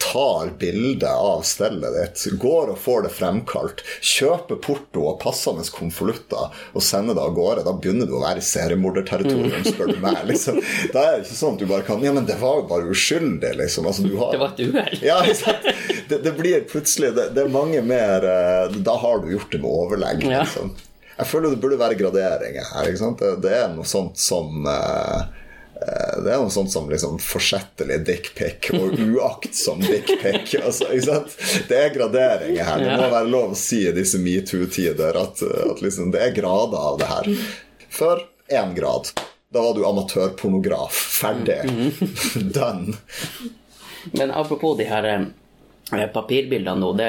tar bilde av stellet ditt, går og får det fremkalt, kjøper porto og passende konvolutter og sender det av gårde, da begynner du å være i seriemorderterritorium, spør du meg. Liksom. Da er det ikke sånn at du bare kan Ja, men det var jo bare uskyldig, liksom. Altså, har, det var et uhell. Ja, det, det, blir plutselig det, det, er mange mer eh, Da har du gjort det med overlegg. Liksom. Jeg føler det burde være graderinger her. Det, det, er noe sånt som Eh, det er noe sånt som liksom forsettlig dickpic og uaktsom dickpic. Altså, det er graderinger her. Det må være lov å si i disse metoo-tider at, at liksom, det er grader av det her. For én grad. Da var du amatørpornograf. Ferdig. Done. Men apropos de her eh, papirbildene nå. Det,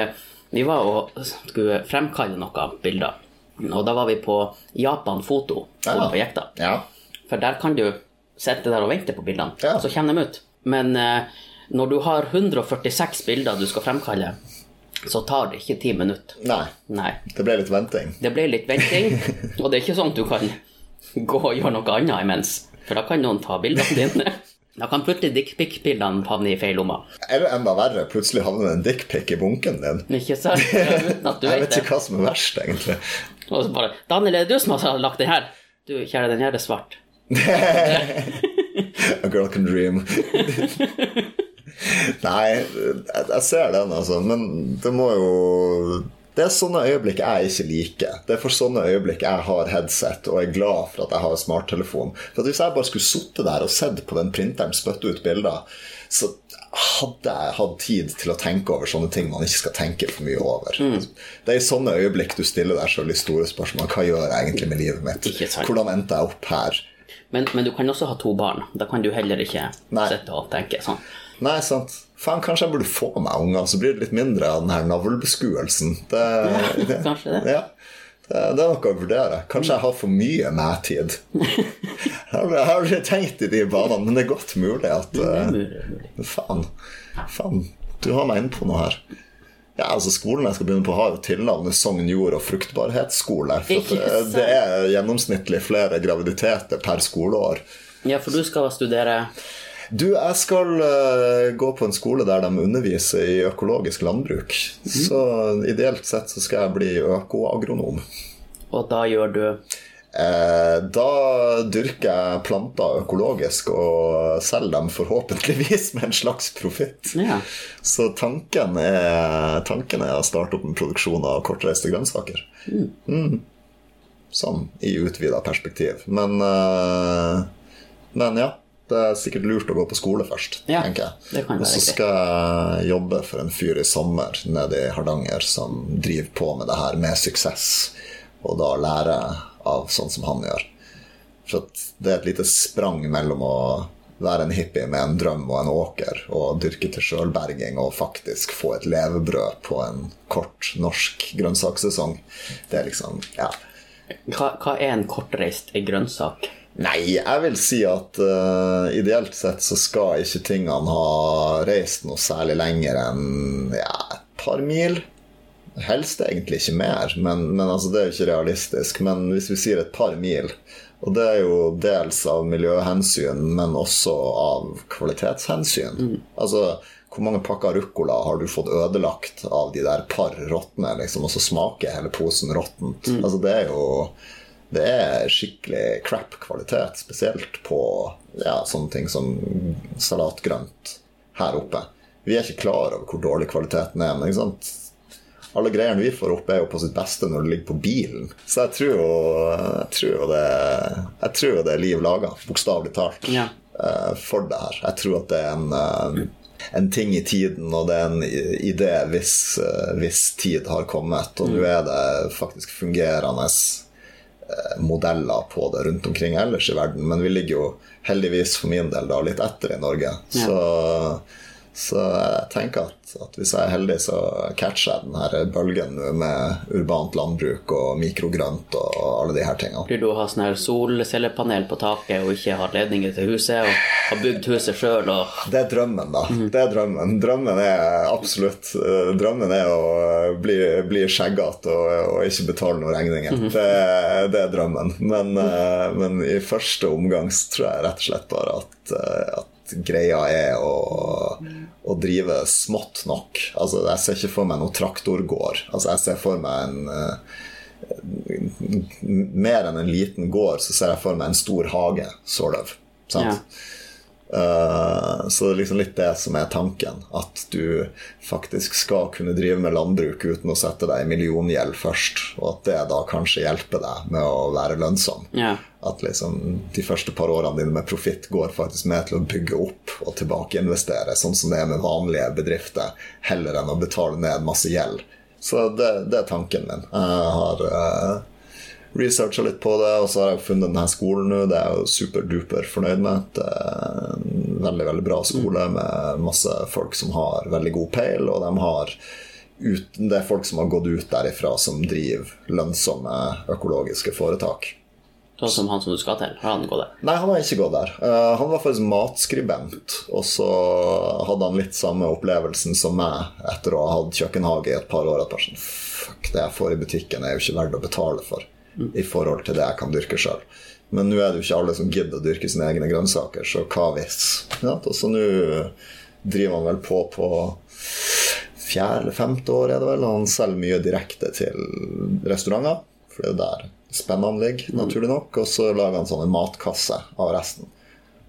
vi var og skulle fremkalle noen bilder. Og da var vi på Japan Foto ja. på Jekta. Ja. For der kan du sitter der og venter på bildene, ja. så kommer de ut. Men eh, når du har 146 bilder du skal fremkalle, så tar det ikke ti minutter. Nei. Nei. Det ble litt venting. Det ble litt venting, og det er ikke sånn at du kan gå og gjøre noe annet imens, for da kan noen ta bildene dine. Da kan plutselig dickpic-bildene havne i feil lomma. Eller enda verre, plutselig havner en dickpic i bunken din. Ikke sant? Uten at du Jeg vet vet ikke hva som er verst, egentlig. Og så bare 'Daniel, er det du som har lagt den her?' Du, kjære, den her er svart. A girl can dream. Nei, jeg ser den, altså. Men det må jo Det er sånne øyeblikk jeg ikke liker. Det er for sånne øyeblikk jeg har headset og er glad for at jeg har smarttelefon. For Hvis jeg bare skulle sittet der og sett på den printeren spytte ut bilder, så hadde jeg hatt tid til å tenke over sånne ting man ikke skal tenke for mye over. Mm. Det er i sånne øyeblikk du stiller deg selv de store spørsmål. Hva gjør jeg egentlig med livet mitt? Hvordan endte jeg opp her? Men, men, du kan også ha to barn. Da kan du heller ikke Nei. sitte og tenke sånn. Nei, sant. Faen, kanskje jeg burde få meg unger, så blir det litt mindre av den her navlebeskuelsen. Det, det, kanskje det. Ja. Det, det, er noe å vurdere. Kanskje jeg har for mye meg-tid. Jeg har aldri tenkt i de banene, men det er godt mulig at mulig. Faen. Faen. Du har meg inne på noe her. Ja, altså Skolen jeg skal begynne på, har jo tilnavnet Sogn jord- og fruktbarhetsskole. For det, det er gjennomsnittlig flere graviditeter per skoleår. Ja, for du skal studere Du, jeg skal uh, gå på en skole der de underviser i økologisk landbruk. Mm. Så ideelt sett så skal jeg bli økoagronom. Og da gjør du Eh, da dyrker jeg planter økologisk og selger dem forhåpentligvis med en slags profitt. Ja. Så tanken er, tanken er, å starte opp en produksjon av kortreiste grønnsaker. Mm. Mm. Sånn i utvida perspektiv. Men, uh, men ja. Det er sikkert lurt å gå på skole først, ja, tenker jeg. Og så skal jeg jobbe for en fyr i sommer nede i Hardanger som driver på med det her med suksess, og da lære av sånn som han gjør. For det er et lite sprang mellom å være en hippie med en drøm og en åker og dyrke til sjølberging og faktisk få et levebrød på en kort norsk grønnsakssesong. Det er liksom Ja. Hva, hva er en kortreist grønnsak? Nei, jeg vil si at uh, ideelt sett så skal ikke tingene ha reist noe særlig lenger enn ja, et par mil. Helst egentlig ikke mer, men, men altså, det er jo ikke realistisk. Men hvis vi sier et par mil, og det er jo dels av miljøhensyn, men også av kvalitetshensyn. Mm. Altså, hvor mange pakker ruccola har du fått ødelagt av de der par råtne, liksom, og så smaker hele posen råttent? Mm. Altså, det er jo det er skikkelig crap kvalitet, spesielt på ja, sånne ting som salatgrønt her oppe. Vi er ikke klar over hvor dårlig kvaliteten er, men ikke sant? Alle greiene vi får opp, er jo på sitt beste når det ligger på bilen. Så jeg tror jo, jeg tror jo, det, jeg tror jo det er liv laga, bokstavelig talt, ja. Eh, for det her. Jeg tror at det er en, eh, en ting i tiden, og det er en idé hvis, eh, hvis tid har kommet. Og mm. nå er det faktisk fungerende modeller på det rundt omkring ellers i verden, men vi ligger jo heldigvis for min del da litt etter i Norge. Ja. Så så jeg tenker at, at, hvis jeg er heldig, så catcher jeg denne bølgen med urbant landbruk og mikrogrønt og alle de her tingene. Blir du å ha sånn her solcellepanel på taket og ikke ha ledninger til huset og har bygd huset sjøl og Det er drømmen, da. Mm. Det er drømmen. Drømmen er absolutt eh, Drømmen er å bli, bli skjeggete og, og, ikke betale noen regninger. Mm. Det, det, er drømmen. Men, mm. men, i første omgang tror jeg rett og slett bare at, eh, greia er å, å drive smått nok. Altså, jeg ser ikke for meg noen traktorgård. Altså, jeg ser for meg en eh, Mer enn en liten gård, så ser jeg for meg en stor hage, sort of. Sant? Ja. Eh, så det er liksom litt det som er tanken. At du faktisk skal kunne drive med landbruk uten å sette deg i milliongjeld først. Og at det da kanskje hjelper deg med å være lønnsom. Ja. At liksom de første par årene dine med profitt går faktisk med til å bygge opp og tilbakeinvestere, sånn som det er med vanlige bedrifter, heller enn å betale ned masse gjeld. Så det, det er tanken min. Jeg har uh, researcha litt på det, og så har jeg funnet denne skolen nå. Det er jeg jo superduper fornøyd med. Det er en veldig, veldig bra skole med masse folk som har veldig god peil, og de har ut, det er folk som har gått ut derifra som driver lønnsomme økologiske foretak. Sånn som han som du skal til. Har han gått der? Nei, han har ikke gått der. Uh, han var faktisk matskribent, og så hadde han litt samme opplevelsen som meg etter å ha hatt kjøkkenhage i et par år. At bare sånn, fuck, det jeg får i butikken, er jo ikke verdt å betale for i forhold til det jeg kan dyrke sjøl. Men nå er det jo ikke alle som gidder å dyrke sine egne grønnsaker, så hva hvis? Ja, så nå driver han vel på på fjerde eller femte år, er det vel. Han selger mye direkte til restauranter, for det er jo der spennende ligger, naturlig nok. Og så lager han sånn en matkasse av resten.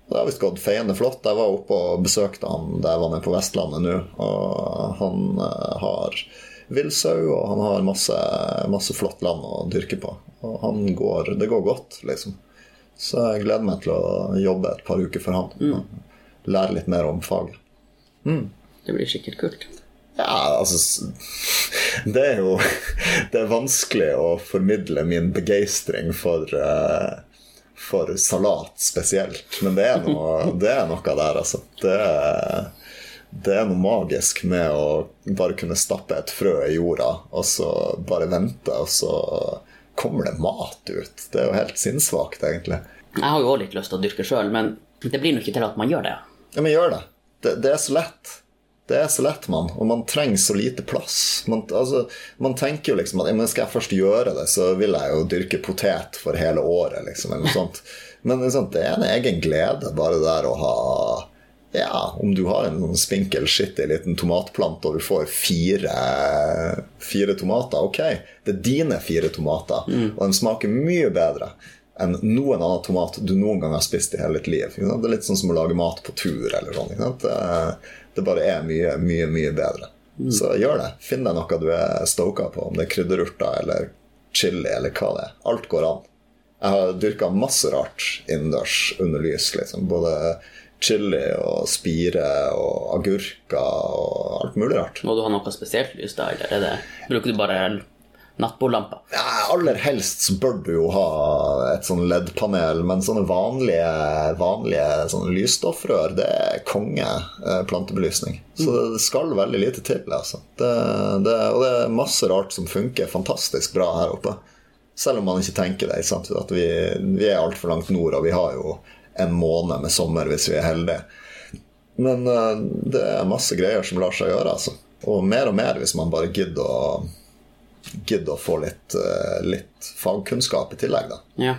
Det har visst gått feiende flott. Jeg var oppe og besøkte han da jeg var nede på Vestlandet nå. Og han eh, har villsau, og han har masse, masse flott land å dyrke på. Og han går, det går godt, liksom. Så jeg gleder meg til å jobbe et par uker for han. Lære litt mer om faget. Det blir sikkert kult. Ja, altså Det er jo Det er vanskelig å formidle min begeistring for eh, For salat spesielt. Men det er noe, det er noe der, altså. Det er, det er noe magisk med å bare kunne stappe et frø i jorda, og så bare vente, og så kommer det mat ut. Det er jo helt sinnssvakt, egentlig. Jeg har jo òg litt lyst til å dyrke sjøl, men det blir nå ikke til at man gjør det. Ja, men gjør det. Det, det er så lett. Det er så lett, mann. Og man trenger så lite plass. Man, altså, man tenker jo liksom at ja, men skal jeg først gjøre det, så vil jeg jo dyrke potet for hele året, liksom, eller noe sånt. Men liksom, det er en egen glede, bare der å ha Ja, om du har en spinkel, skittig liten tomatplante, og du får fire, fire tomater, ok, det er dine fire tomater, og de smaker mye bedre enn noen annen tomat du noen gang har spist i hele ditt liv. Det er litt sånn som å lage mat på tur. eller sånn, sant? Det, det bare er mye, mye, mye bedre. Så gjør det. Finn deg noe du er stoka på, om det er krydderurter eller chili eller hva det er. Alt går an. Jeg har dyrka masse rart innendørs under lys. liksom. Både chili og spire og agurker og alt mulig rart. Må du ha noe spesielt lys da, eller er det, bruker du bare nattbordlampa? Ja, aller helst så bør du jo ha et sånn LED-panel, men sånne vanlige, vanlige sånne lysstoffrør, det er konge eh, plantebelysning. Så det skal veldig lite til, altså. Det, det, og det er masse rart som funker fantastisk bra her oppe. Selv om man ikke tenker det. At vi, vi er altfor langt nord, og vi har jo en måned med sommer hvis vi er heldige. Men eh, det er masse greier som lar seg gjøre, altså. Og mer og mer hvis man bare gidder å gidder å få litt, eh, litt fagkunnskap i tillegg, da. Ja.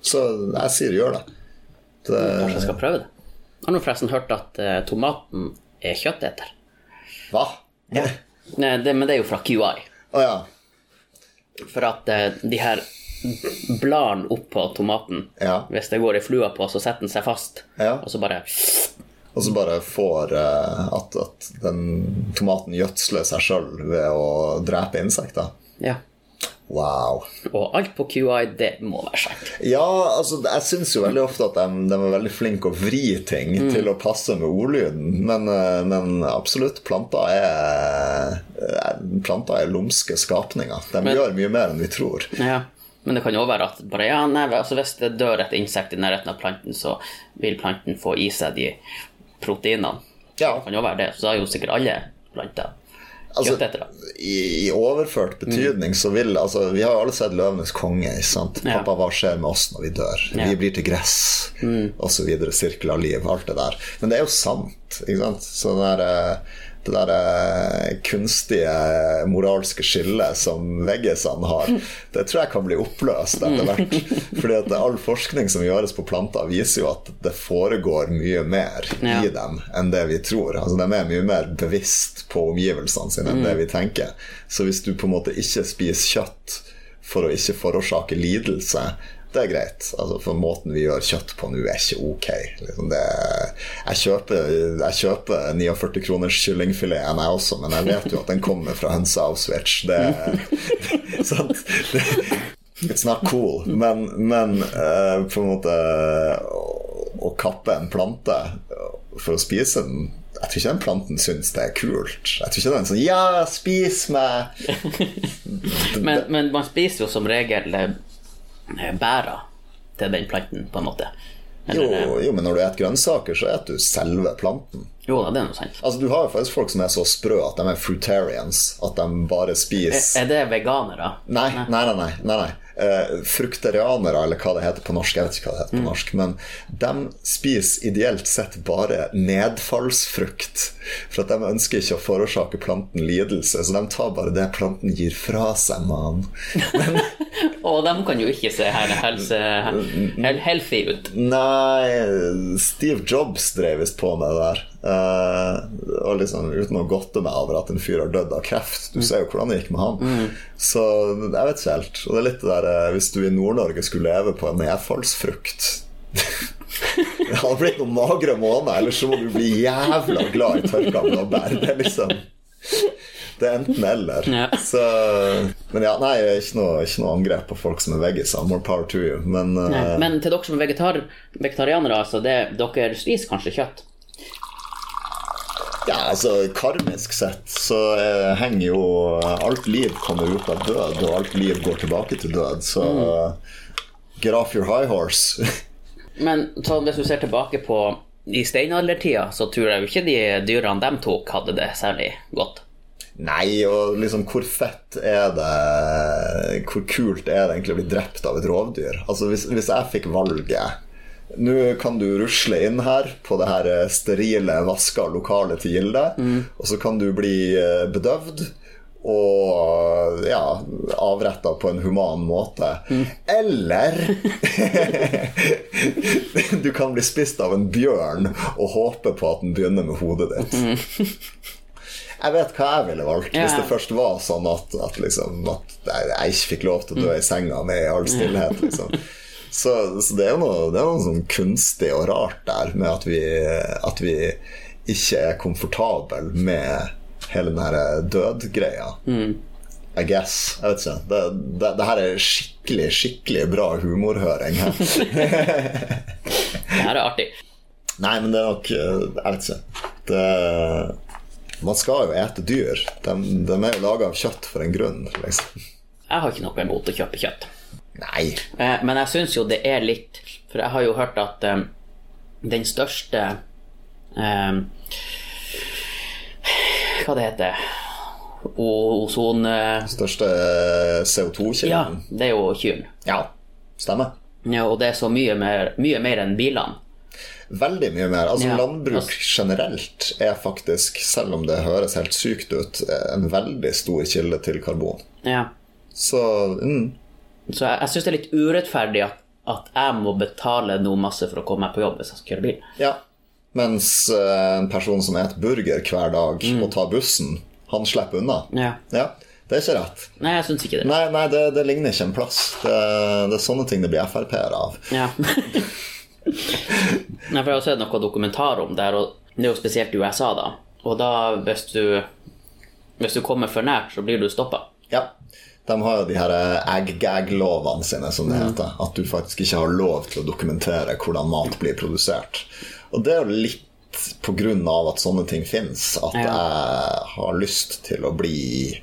Så jeg sier gjør det. det Kanskje jeg skal prøve det. Jeg har nå forresten hørt at eh, tomaten er kjøtteter. hva? Nei, det, men det er jo fra QI. Å ja. For at de her bladene på tomaten Ja. Hvis det går ei flue på, så setter den seg fast. Ja. Og så bare Og så bare får eh, at, at den tomaten gjødsler seg sjøl ved å drepe insekter. Ja. Wow. Og alt på QI, det må være sant. Ja, altså jeg syns jo veldig ofte at de, de er veldig flinke å vri ting til å passe med ordlyden. Men, eh, men absolutt, planter er eh, Planter er lumske skapninger. De Men- gjør mye mer enn vi tror. Ja. Men det kan jo være at bare, ja, nei, altså hvis det dør et insekt i nærheten av planten, så vil planten få i seg de proteinene. Ja, Det kan jo være det. Så da er jo sikkert alle planter Altså, kjøttetere. i, I overført betydning så vil altså, Vi har jo alle sett 'Løvenes konge'. sant? Ja. 'Pappa, hva skjer med oss når vi dør?' Ja. Mm. Vi blir til gress, så videre. Sirkel av liv. Alt det der. Men det er jo sant. ikke sant? Så den der, eh, det der eh, kunstige moralske skillet som veggisene har, det tror jeg kan bli oppløst etter hvert. Fordi at all forskning som gjøres på planter, viser jo at det foregår mye mer Ja. i dem enn det vi tror. Altså De er mye mer bevisst på omgivelsene sine enn det vi tenker. Så hvis du på en måte ikke spiser kjøtt for å ikke forårsake lidelse, det er greit. Altså For måten vi gjør kjøtt på nå, er ikke ok. Liksom det, jeg, kjøper, jeg kjøper 49 kroners kyllingfileten, jeg også, men jeg vet jo at den kommer fra hønse Auschwitz. Det, sant? Det, it's not cool. Men, men uh, på en måte å, å kappe en plante for å spise den jeg tror ikke den planten syns det er kult. Jeg tror ikke den er sånn Ja, spis meg! Men, men man spiser jo som regel eh, bæra til den planten, på en måte. Eller, jo, jo, men når du spiser grønnsaker, så spiser du selve planten. jo da, det er noe sant. Altså, Du har jo faktisk folk som er så sprø at de er fruitarians. At de bare Er, spiser er det veganere? Nei, nei, nei. nei, nei, nei. Eh, fruktarianere, eller hva det heter på norsk, jeg vet ikke hva det heter på Mm. norsk, men de spiser ideelt sett bare nedfallsfrukt. For at de ønsker ikke å forårsake planten lidelse, så de tar bare det planten gir fra seg, mann. Og de kan jo ikke se her helse, hel, healthy ut. Nei, Steve Jobs drev visst på med det der. Eh, og liksom Uten å godte meg over at en fyr har dødd av kreft. Du ser jo hvordan det gikk med han. Så jeg vet ikke helt. Og det er litt det der eh, Hvis du i Nord-Norge skulle leve på en nedfallsfrukt Det hadde blitt noen magre måneder, ellers så må du bli jævla glad i tørka blåbær. Det er liksom Det er enten-eller. Ja. Så Men ja, nei, ikke noe, ikke noe angrep på folk som er veggiser. More power to you. Men, uh, Men til dere som er vegetar, vegetarianere, altså, det, dere spiser kanskje kjøtt? Ja, altså karmisk sett så eh, henger jo Alt liv kommer ut av død, og alt liv går tilbake til død, så get off your high horse. Men sånn, hvis du ser tilbake på i steinaldertida, så tror jeg jo ikke de dyrene de tok, hadde det særlig godt. Nei, og liksom hvor fett er det Hvor kult er det egentlig å bli drept av et rovdyr? Altså Hvis, hvis jeg fikk valget Nå kan du rusle inn her på det her eh, sterile, vaska lokalet til Gilde, og så kan du bli eh, bedøvd og ja, avretta på en human måte. Eller Du kan bli spist av en bjørn og håpe på at den begynner med hodet ditt. Jeg vet hva jeg ville valgt hvis det først var sånn at, at, liksom, at jeg ikke fikk lov til å dø i senga med i all stillhet. Liksom. Så, så det er noe, det er noe sånn kunstig og rart der med at vi, at vi ikke er komfortable med hele den her dødgreia. I guess. Jeg vet ikke. Det, det, det her er skikkelig, skikkelig bra humorhøring her. Det her er artig. Nei, men det er nok eh, Jeg vet ikke. Det, man skal jo ete dyr. De, de er jo laga av kjøtt for en grunn, liksom. Jeg har ikke noe imot å kjøpe kjøtt. Nei. Eh, Men jeg syns jo det er litt For jeg har jo hørt at eh, den største eh, Hva det heter Ozon... eh, Største CO2-kilden. Ja, det er jo kyrne. Ja. Stemmer. Ja, og det er så mye mer, mye mer enn bilene. Veldig mye mer. Altså Ja. Landbruk generelt er faktisk, selv om det høres helt sykt ut, en veldig stor kilde til karbon. Ja. Så mm, Så jeg, jeg syns det er litt urettferdig at, at jeg må betale noe masse for å komme meg på jobb hvis jeg skal kjøre bil. ja. Mens uh, en person som spiser burger hver dag og tar bussen, han slipper unna. Ja. Ja, det er ikke rett. Nei, jeg syns ikke det. Nei, nei det, det ligner ikke en plass. Det, det er sånne ting det blir Frp-er av. Ja. Nei, for jeg har sett noe dokumentar om det, her, og det er jo spesielt i USA, da. Og da, hvis du, hvis du kommer for nært, så blir du stoppa. Ja. De har jo de her egg-gag-lovene sine, som det heter. At du faktisk ikke har lov til å dokumentere hvordan mat blir produsert. Og det er jo litt av at sånne ting fins, at Ja. jeg har lyst til å bli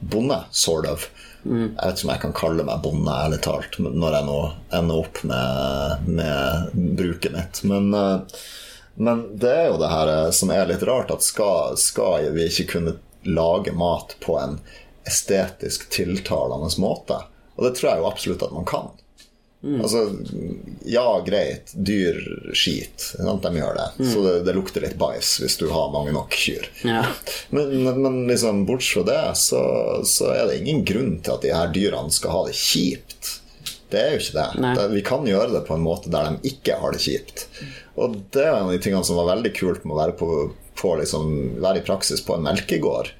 bonde, sort of. Jeg vet ikke om jeg kan kalle meg bonde, ærlig talt, når jeg nå ender opp med, med bruket mitt. Men, eh, men det er jo det her eh, som er litt rart, at skal, skal vi ikke kunne lage mat på en estetisk tiltalende måte? Og det tror jeg jo absolutt at man kan. Altså, ja, greit, dyr skit. Sant? De gjør det. Så det, det lukter litt bæsj hvis du har mange nok kyr. Ja. Men, men, men liksom, bortsett fra det, så, så er det ingen grunn til at de her dyrene skal ha det kjipt. Det er jo ikke det. Det. Vi kan gjøre det på en måte der de ikke har det kjipt. Og det er en av de tingene som var veldig kult med å være, på, på liksom, være i praksis på en melkegård.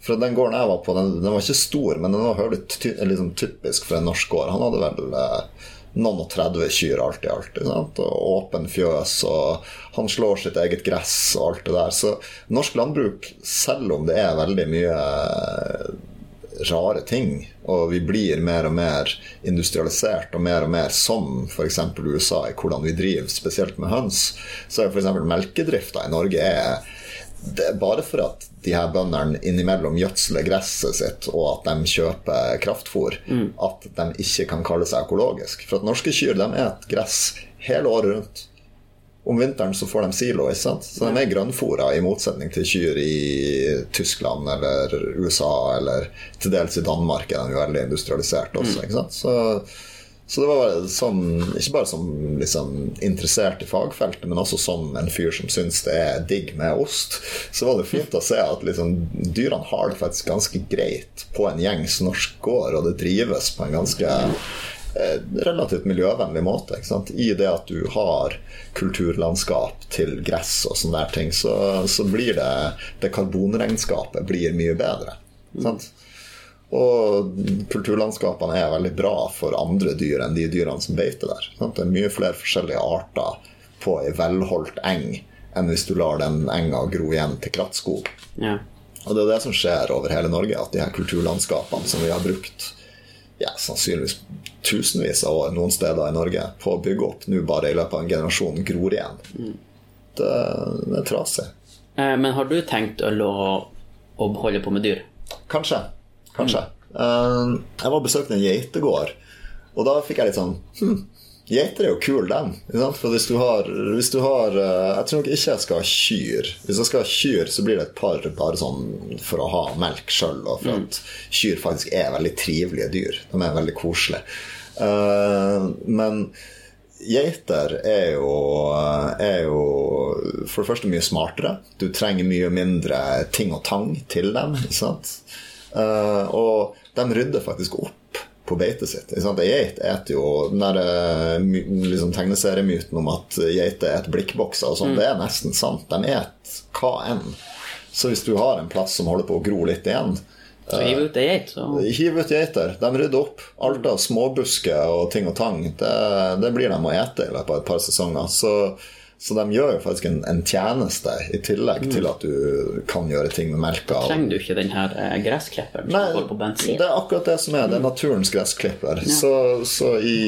For den gården jeg var på, den, den var ikke stor, men den var ty, liksom typisk for en norsk gård. Han hadde vel eh, noen og 30 kyr alt i alt. Og åpen fjøs, og han slår sitt eget gress og alt det der. Så norsk landbruk, selv om det er veldig mye eh, rare ting, og vi blir mer og mer industrialisert og mer og mer som f.eks. USA i hvordan vi driver, spesielt med høns, så er f.eks. melkedrifta i Norge er det er bare for at de her bøndene innimellom gjødsler gresset sitt, og at de kjøper kraftfôr, at de ikke kan kalle seg økologisk. For at norske kyr de et gress hele året rundt. Om vinteren så får de silo, ikke sant? så de er grønnfòra, i motsetning til kyr i Tyskland eller USA, eller til dels i Danmark er de veldig industrialisert også. ikke sant? Så så det var sånn, ikke bare som liksom, interessert i fagfeltet, men også som en fyr som syns det er digg med ost, så var det fint å se at liksom, dyrene har det faktisk ganske greit på en gjengs norsk gård, og det drives på en ganske eh, relativt miljøvennlig måte. I det at du har kulturlandskap til gress og sånne der ting, så, så blir det det karbonregnskapet blir mye bedre. Sant? Og kulturlandskapene er veldig bra for andre dyr enn de dyrene som beiter der. Sant? Det er mye flere forskjellige arter på ei velholdt eng enn hvis du lar den enga gro igjen til krattskog. ja. Og det er det som skjer over hele Norge, at de her kulturlandskapene som vi har brukt ja, sannsynligvis tusenvis av år noen steder i Norge på å bygge opp, nå bare i løpet av en generasjon gror igjen. Det, det er trasig. Eh, Men har du tenkt å, å holde på med dyr? Kanskje. Kanskje. Eh, jeg var og besøkte en geitegård, og da fikk jeg litt sånn hm, Geiter er jo kule, dem. For hvis du har, hvis du har eh, Jeg tror nok ikke jeg skal ha kyr. Hvis jeg skal ha kyr, så blir det et par bare sånn for å ha melk sjøl, og for at kyr faktisk er veldig trivelige dyr. De er veldig koselige. Eh, men geiter er jo, er jo for det første mye smartere. Du trenger mye mindre ting og tang til dem. ikke sant? Eh, og de rydder faktisk opp på beitet sitt. Geit eter jo den der eh, liksom, tegneseriemyten om at geiter et blikkbokser og sånn, det er nesten sant. De et hva enn. Så hvis du har en plass som holder på å gro litt igjen, Så hiv ut ei geit, så hiv ut geiter. De rydder opp. Alt av småbusker og ting og tang, det, det blir de å ete i løpet av et par sesonger. Så, så de gjør jo faktisk en, en tjeneste, i tillegg til at du kan gjøre ting med melka. trenger du ikke den her eh, gressklipperen som går på bensin. det er akkurat det som er. Det er naturens gressklipper. Så, så i,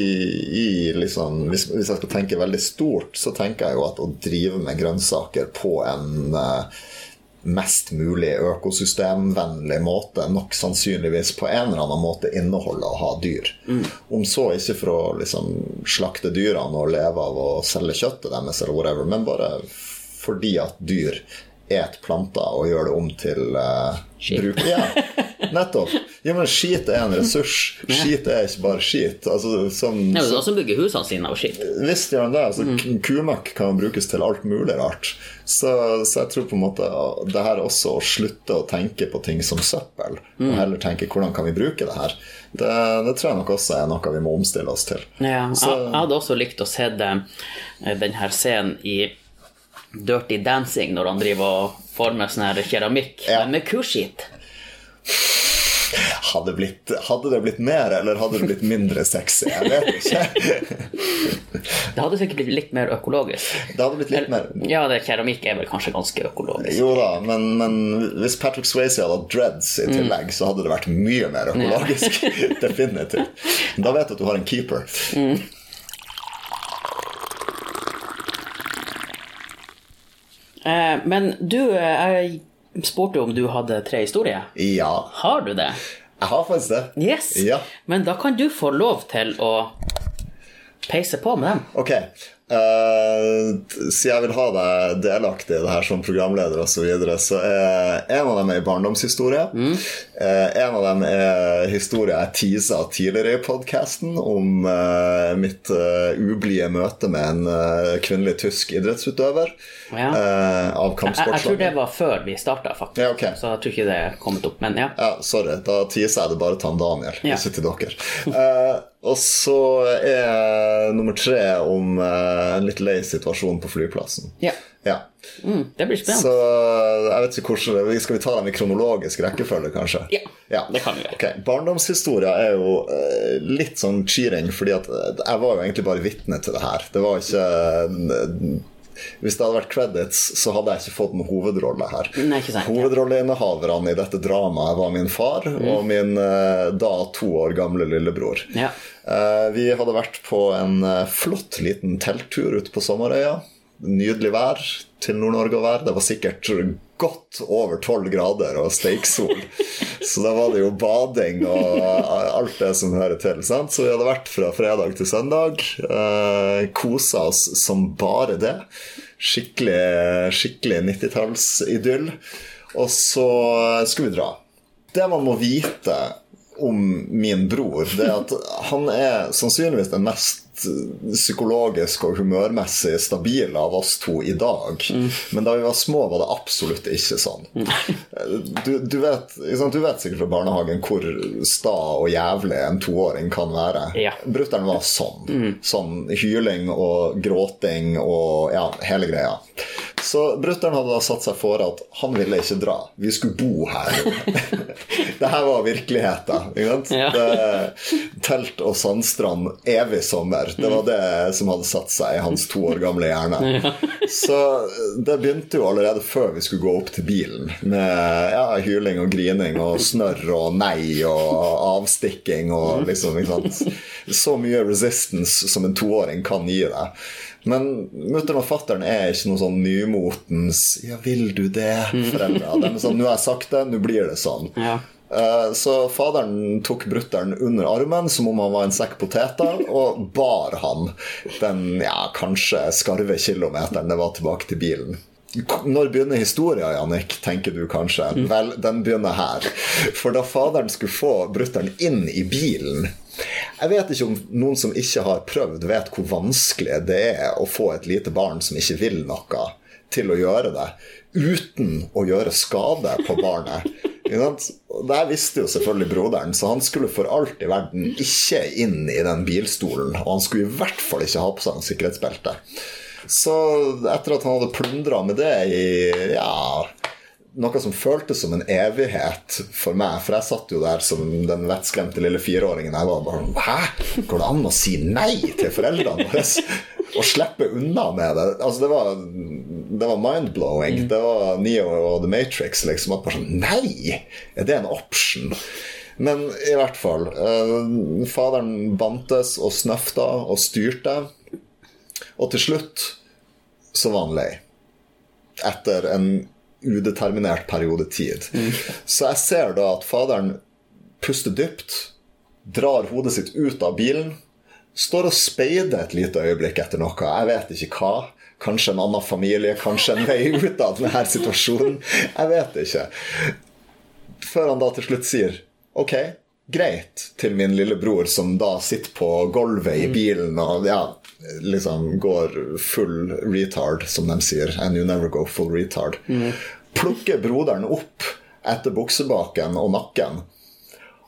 i liksom hvis, hvis jeg skal tenke veldig stort, så tenker jeg jo at å drive med grønnsaker på en eh, mest mulig økosystemvennlig måte nok sannsynligvis på en eller annen måte inneholder å ha dyr. Om så ikke for å liksom slakte dyrene og leve av å selge kjøttet deres, eller whatever, men bare fordi at dyr et planter og gjør det om til uh, bruk. Ja, nettopp. Ja, men skit er en ressurs. Skit er ikke bare skit. Altså, som, Det er noen som bygger husene sine av skit Visst gjør den det. Altså, mm. Kumøkk kan brukes til alt mulig rart. Så, så jeg tror på en måte det her også å slutte å tenke på ting som søppel, og heller tenke hvordan kan vi bruke det her, det, det tror jeg nok også er noe vi må omstille oss til. Ja, jeg, Så- jeg hadde også likt å se det, eh, den her scenen i Dirty Dancing når han driver og former sånn her keramikk Ja. med kuskitt. Hadde, blitt, hadde det blitt mer, eller hadde det blitt mindre sexy? Jeg vet ikke. Det hadde sikkert blitt litt mer økologisk. Det hadde blitt litt mer Ja, det keramikk er vel kanskje ganske økologisk. Jo da, men, men hvis Patrick Swayze hadde hatt dreads i tillegg, så hadde det vært mye mer økologisk. Definitivt. Da vet du at du har en keeper. Mm. men du, eh, jeg spurte om du hadde tre historier. Ja, Har du det? jeg har faktisk det. Yes. Ja. Men da kan du få lov til å peise på med dem. Ok. Uh, siden jeg vil ha deg delaktig i det her som programleder osv., så, videre, så er en av dem er barndomshistorie. Mm. Uh, en av dem er historie jeg teasa tidligere i podkasten om uh, mitt ublide møte med en kvinnelig tysk idrettsutøver ja. av kampsportslaget. Jeg, jeg, tror det var før vi starta, faktisk. Ja, okay. Så jeg tror ikke det er kommet opp. Men ja. ja sorry, da tiser jeg det bare til Daniel, Daniel, ikke til dere. og så er nummer tre om en litt lei situasjon på flyplassen. Ja. ja. Mm, det blir spennende. Så jeg vet ikke hvordan Skal vi ta dem i kronologisk rekkefølge, kanskje? Ja, ja. det kan vi gjøre. Okay. Barndomshistoria er jo uh, litt sånn cheering, fordi at jeg var jo egentlig bare vitne til det her. Det var ikke uh, hvis det hadde vært credits, så hadde jeg ikke fått noen hovedrolle her. Nei, sant, Hovedrolleinnehaverne i dette dramaet var min far mm. og min eh, da to år gamle lillebror. Ja. Eh, vi hadde vært på en eh, flott liten telttur ute på Sommerøya. Nydelig vær til Nord-Norge å være. Det var sikkert godt over tolv grader og steiksol. Så da var det jo bading og alt det som hører til. Sant? Så vi hadde vært fra fredag til søndag. Eh, Kosa oss som bare det. Skikkelig, skikkelig 90-tallsidyll. Og så skulle vi dra. Det man må vite om min bror, det er at han er sannsynligvis den mest psykologisk og humørmessig stabile av oss to i dag. Mm. Men da vi var små, var det absolutt ikke sånn. Du, du, vet, du, vet, sikkert fra barnehagen hvor sta og jævlig en toåring kan være. Ja. Brutter'n var sånn. Mm. Sånn hyling og gråting og ja, hele greia. Så brutter'n hadde da satt seg for at han ville ikke dra. Vi skulle bo her. det her var virkeligheten. Ja. telt og sandstrand evig sommer. Det var det som hadde satt seg i hans to år gamle hjerne. Ja. Så det begynte jo allerede før vi skulle gå opp til bilen. Med ja, hyling og grining og snørr og nei og avstikking og liksom Så mye resistance som en toåring kan gi deg. Men mutter'n og fatter'n er ikke noe sånn nymotens 'ja, vil du det?'-foreldre. De er sånn 'nå har jeg sagt det, nå blir det sånn'. Ja. Eh, så faderen tok brutter'n under armen som om han var en sekk poteter, og bar han den ja, kanskje skarve kilometeren det var tilbake til bilen. Når begynner historia, Jannik, tenker du kanskje. Mm. Vel, den begynner her. For da faderen skulle få brutter'n inn i bilen Jeg vet ikke om noen som ikke har prøvd, vet hvor vanskelig det er å få et lite barn som ikke vil noe, til å gjøre det uten å gjøre skade på barnet. Det visste jo selvfølgelig broderen, så han skulle for alt i verden ikke inn i den bilstolen. Og han skulle i hvert fall ikke ha på seg en sikkerhetsbelte. Så etter at han hadde plundra med det i ja, noe som føltes som en evighet for meg, for jeg satt jo der som den vettskremte lille fireåringen jeg var. bare Hæ? Går det an å si nei til foreldrene våre? Og slippe unna med det? Altså, det var, det var mind-blowing. Mm. Det var Neo og The Matrix. liksom, at bare sånn Nei! Er det en option? Men i hvert fall. Eh, faderen bantes og snøfta og styrte. Og til slutt så var han lei. Etter en udeterminert periode tid. Mm. Så jeg ser da at faderen puster dypt, drar hodet sitt ut av bilen, står og speider et lite øyeblikk etter noe. Jeg vet ikke hva. Kanskje en annen familie, kanskje en vei ut av denne situasjonen. Jeg vet ikke. Før han da til slutt sier OK, greit, til min lillebror, som da sitter på gulvet i mm. bilen og ja, liksom går full retard, som de sier. And you never go full retard. Mm. Plukker broderen opp etter buksebaken og nakken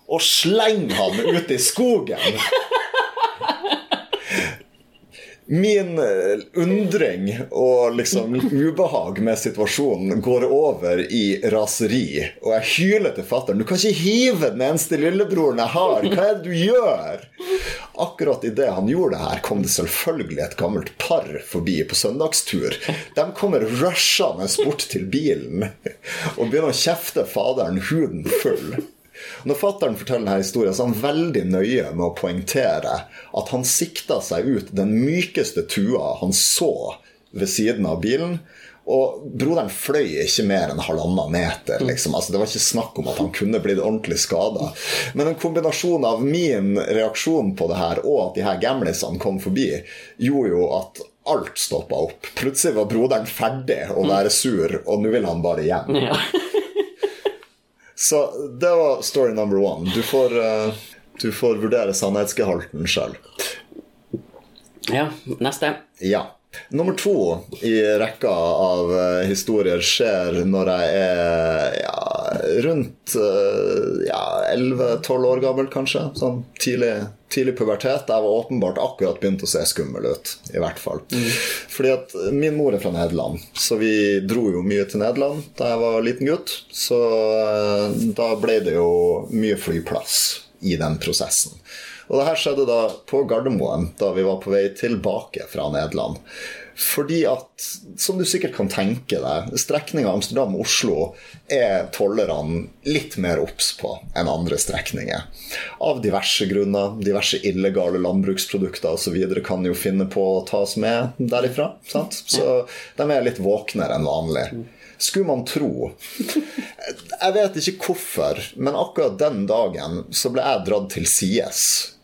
og slenger han ut i skogen. Min eh, undring og liksom ubehag med situasjonen går over i raseri. Og jeg hyler til fatter'n. Du kan ikke hive den eneste lillebroren jeg har! Hva er det du gjør? Akkurat idet han gjorde det her, kom det selvfølgelig et gammelt par forbi på søndagstur. De kommer rushende bort til bilen og begynner å kjefte faderen huden full. Når fattern forteller denne historien, så er han veldig nøye med å poengtere at han sikta seg ut den mykeste tua han så ved siden av bilen. Og broderen fløy ikke mer enn halvannen meter. Liksom. Altså, det var ikke snakk om at han kunne blitt ordentlig skada. Men en kombinasjon av min reaksjon på det her og at de her gamlisene kom forbi, gjorde jo at alt stoppa opp. Plutselig var broderen ferdig å være sur, og nå vil han bare hjem. Ja. Så det var story number one. Du får, eh, du får vurdere sannhetsgehalten sjøl. ja. Neste. Ja. Nummer to i rekka av eh, historier skjer når jeg er ja, rundt eh, ja, 11-12 år gammel, kanskje. Sånn tidlig, tidlig pubertet. Jeg var åpenbart akkurat begynt å se skummel ut, i hvert fall. Fordi at min mor er fra Nederland, så vi dro jo mye til Nederland da jeg var liten gutt. Så eh, da ble det jo mye flyplass i den prosessen. Og det her skjedde da på Gardermoen, da vi var på vei tilbake fra Nederland. Fordi at, som du sikkert kan tenke deg, strekninga Amsterdam-Oslo er tollerne litt mer obs på enn andre strekninger. Av diverse grunner. Diverse illegale landbruksprodukter osv. kan jo finne på å tas med derifra. Sant? Så de er litt våknere enn vanlig. Skulle man tro. Jeg vet ikke hvorfor, men akkurat den dagen så ble jeg dratt til sides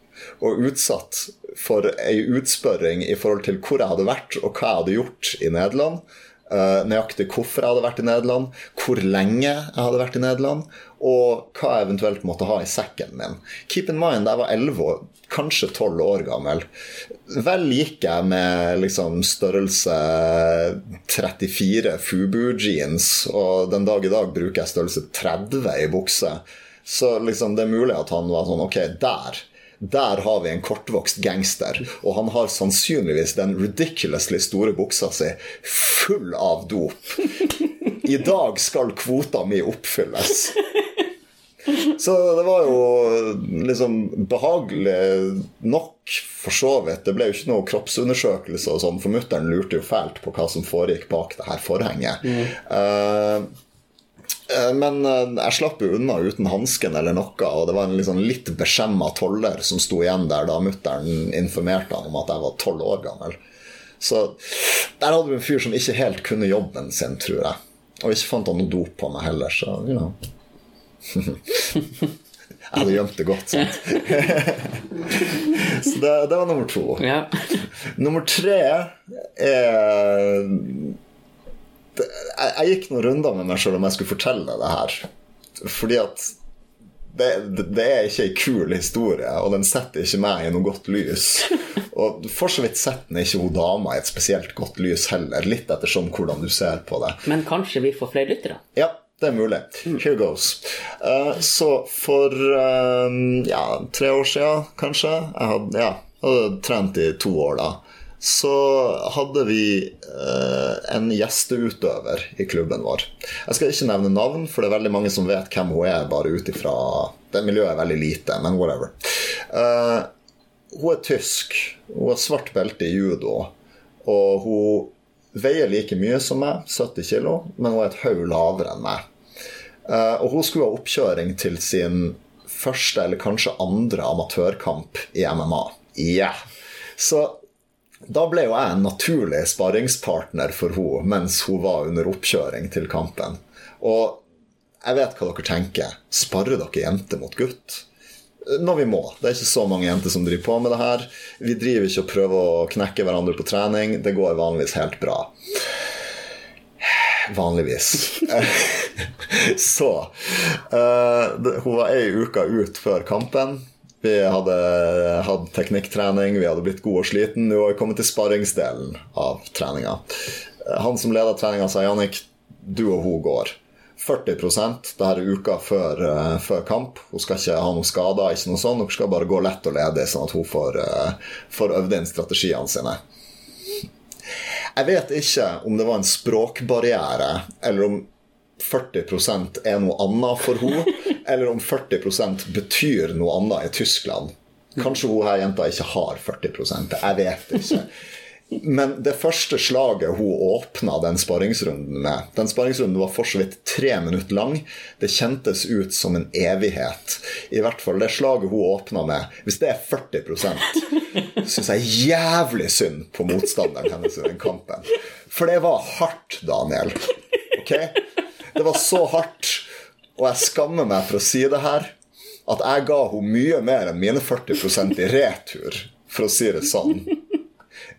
og utsatt for ei utspørring i forhold til hvor jeg hadde vært og hva jeg hadde gjort i Nederland. Uh, nøyaktig hvorfor jeg hadde vært i Nederland, hvor lenge jeg hadde vært i Nederland, og hva jeg eventuelt måtte ha i sekken min. Keep in mind, jeg var 11 år, kanskje 12 år gammel. Vel gikk jeg med liksom størrelse 34 Fubu-jeans, og den dag i dag bruker jeg størrelse 30 i bukse. Så liksom, det er mulig at han var sånn Ok, der der har vi en kortvokst gangster, og han har sannsynligvis den ridiculously store buksa si full av dop. I dag skal kvota mi oppfylles. Så det var jo liksom behagelig nok, for så vidt. Det ble jo ikke noe kroppsundersøkelse og sånn, for mutter'n lurte jo fælt på hva som foregikk bak det her forhenget. Mm. Uh, men jeg slapp jo unna uten hansken eller noe, og det var en liksom litt beskjemma toller som sto igjen der da mutter'n informerte han om at jeg var tolv år gammel. Så der hadde vi en fyr som ikke helt kunne jobben sin, tror jeg. Og ikke fant han noe dop på meg heller, så you know. Jeg hadde gjemt det godt, sant. så det, det, var nummer to. Ja. nummer tre er jeg, jeg gikk noen runder med meg sjøl om jeg skulle fortelle det her. Fordi at det, det, er ikke ei kul historie, og den setter ikke meg i noe godt lys. Og for så vidt setter den ikke hun dama i et spesielt godt lys heller, litt ettersom hvordan du ser på det. Men kanskje vi får flere lyttere? Ja, det er mulig. Here goes. Uh, så for uh, ja, tre år siden, kanskje Jeg hadde, ja, hadde trent i to år da så hadde vi eh, en gjesteutøver i klubben vår. Jeg skal ikke nevne navn, for det er veldig mange som vet hvem hun er, bare ut ifra Det miljøet er veldig lite, men whatever. Eh, hun er tysk. Hun har svart belte i judo. Og hun veier like mye som meg, 70 kg, men hun er et haug lavere enn meg. Eh, og hun skulle ha oppkjøring til sin første eller kanskje andre amatørkamp i MMA. Yeah. Så da ble jo jeg en naturlig sparringspartner for henne mens hun var under oppkjøring til kampen. Og jeg vet hva dere tenker. Sparer dere jenter mot gutt? Når vi må. Det er ikke så mange jenter som driver på med det her. Vi driver ikke og prøver å knekke hverandre på trening. Det går vanligvis helt bra. Vanligvis. så uh, Hun var ei uke ut før kampen. Vi hadde hatt teknikktrening, vi hadde blitt gode og sliten. Nå har vi kommet til sparringsdelen av treninga. Han som leder treninga, sa Jannik, du og hun går. 40 det her er uka før, uh, før, kamp. Hun skal ikke ha noen skader. ikke noe sånt. Hun skal bare gå lett og ledig, sånn at hun får, uh, får øvd inn strategiene sine. Jeg vet ikke om det var en språkbarriere, eller om 40% er noe annet for henne, eller om 40% betyr noe annet i Tyskland. Kanskje hun her jenta ikke har 40% Jeg vet ikke. Men det første slaget hun åpna den sparingsrunden med Den sparingsrunden var for så vidt tre minutter lang. Det kjentes ut som en evighet. I hvert fall det slaget hun åpna med. Hvis det er 40% syns jeg jævlig synd på motstanderen hennes i den kampen. For det var hardt, Daniel. Ok? Det var så hardt, og jeg skammer meg for å si det her, at jeg ga henne mye mer enn mine 40% i retur, for å si det sånn.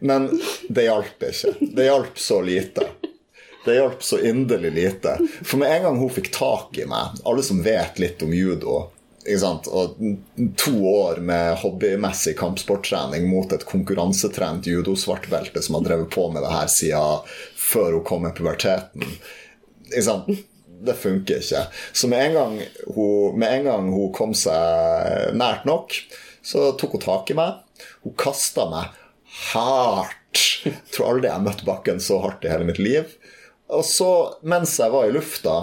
Men det hjalp ikke. Det hjalp så lite. Det hjalp så inderlig lite. For med en gang hun fikk tak i meg Alle som vet litt om judo? Og to år med hobbymessig kampsporttrening mot et konkurransetrent judosvartbelte som har drevet på med det her siden før hun kom med puberteten. Sant? Det funker ikke. Så med en, gang hun, med en gang hun kom seg nært nok, så tok hun tak i meg. Hun kasta meg hardt. Jeg tror aldri jeg har møtt bakken så hardt i hele mitt liv. Og så, mens jeg var i lufta,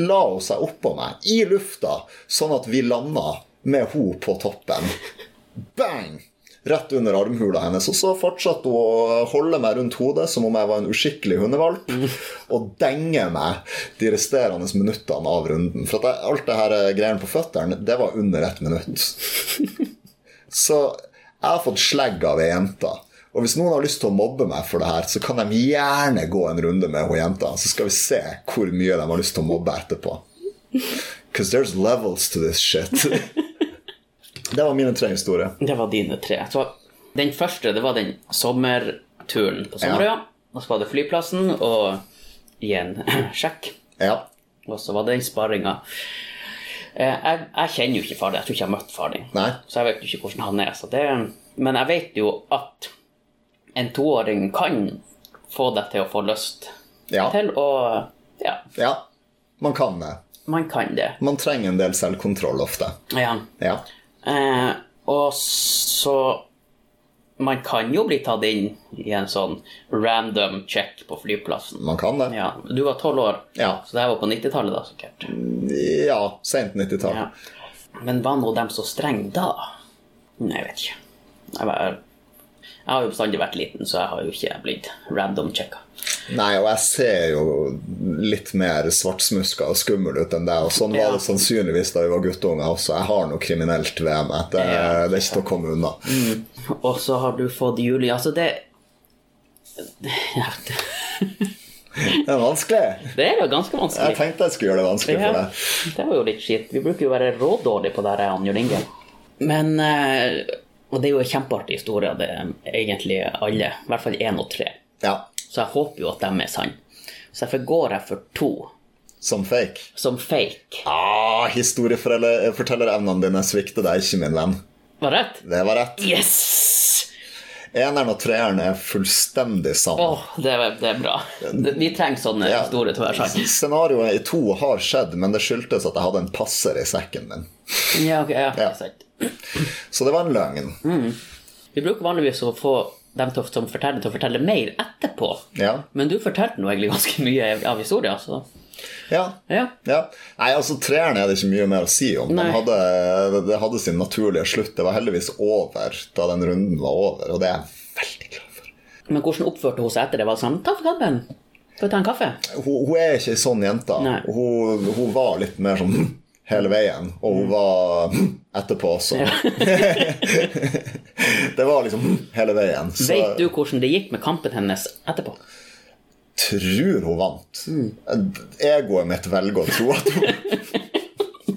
la hun seg oppå meg i lufta, sånn at vi landa med henne på toppen. Bang! Rett under armhula hennes. Og så fortsatte hun å holde meg rundt hodet som om jeg var en uskikkelig hundevalp, og denge meg de resterende minuttene av runden. For at alt det her greiene på føttene, det var under ett minutt. Så jeg har fått slegg av ei jente. Og hvis noen har lyst til å mobbe meg for det her, så kan de gjerne gå en runde med hun jenta. Så skal vi se hvor mye de har lyst til å mobbe etterpå. Because there's levels to this shit. Det var mine tre historier. Det var dine tre. Så den første det var den sommerturen på Sommerøya. Og så var det flyplassen og gi en sjekk. Ja. Og så var det den sparringa. Eh, Jeg, jeg kjenner jo ikke far din. Jeg tror ikke jeg har møtt far din. Nei. Så jeg vet jo ikke hvordan han er. Så det, men jeg vet jo at en toåring kan få deg til å få lyst Ja. til å Ja, ja. Man kan det. man kan det. Man trenger en del selvkontroll ofte. Ja. Ja. Eh, og så Man kan jo bli tatt inn i en sånn random check på flyplassen. Man kan det. Ja, Du var tolv år, Ja. så det her var på 90-tallet, da, sikkert. Ja. Sent 90-tall. Ja. Men var nå dem så strenge da? Nei, jeg vet ikke. Jeg, var, jeg har jo bestandig vært liten, så jeg har jo ikke blitt random checka. Nei, og jeg ser jo litt mer svartsmuska og skummel ut enn deg, og sånn var det sannsynligvis da vi var guttunger også. Jeg har noe kriminelt ved meg. Det, Ja. det er ikke til å komme unna. Og så har du fått Julie Altså, det ja, det- Det er vanskelig. Det er jo ganske vanskelig. Jeg tenkte jeg skulle gjøre det vanskelig for deg. det var jo litt skitt. Vi bruker jo å være rådårlige på det her, Jørn Inge. Men eh, Og det er jo en kjempeartig historie, det er egentlig alle. I hvert fall én og tre. Ja, Så jeg håper jo at de er sanne. Så derfor går jeg for to, Som fake. som fake. Ah, Historiefortellerevnene dine svikter deg ikke, min venn. Var rett? Det var rett. Yes! Eneren og treeren er fullstendig sann. Åh, det, det er bra. Vi trenger sånne Ja. være sanne. Scenarioet i to har skjedd, men det skyldtes at jeg hadde en passer i sekken min. Ja, ok, ja, Ja. Så det var en løgn. Vi bruker vanligvis å få dem til, som forteller, til å fortelle mer etterpå. Ja. Men du fortalte nå egentlig ganske mye av historien, så Ja. ja. ja. Nei, altså treeren er det ikke mye mer å si om. Den hadde, det hadde sin naturlige slutt. Det var heldigvis over da den runden var over, og det er jeg veldig glad for. Men hvordan oppførte hun seg etter det? Var sånn, ta for vi ta en kaffe? Hun, hun er ikke ei sånn jente. Hun, hun var litt mer sånn hele veien, og hun var etterpå også. det var liksom hele veien. Så Vet du hvordan det gikk med kampen hennes etterpå? tror hun vant. Egoet mitt velger å tro at hun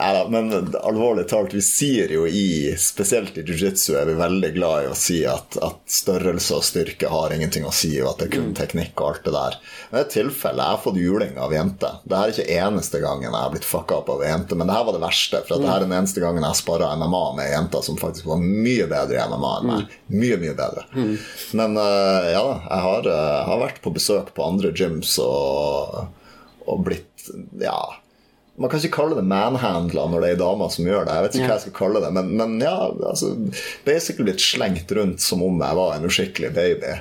Neida, men alvorlig talt, vi sier jo i Spesielt i jiu-jitsu er vi veldig glad i å si at, at størrelse og styrke har ingenting å si, og at det er kun teknikk og alt det der. Men i et tilfelle jeg har fått juling av jente. Det her er ikke eneste gangen jeg har blitt fucka opp av ei jente, men det her var det verste. For det her er den eneste gangen jeg sparra MMA med ei jente som faktisk var mye bedre i MMA enn meg. Mye, mye bedre. Men eh, ja da, jeg har, eh, har vært på besøk på andre gyms og, og blitt Ja. Man kan ikke kalle det manhandla når det er ei dame som gjør det. Jeg vet ikke hva jeg skal kalle det, men, men ja, altså Basically blitt slengt rundt som om jeg var en uskikkelig baby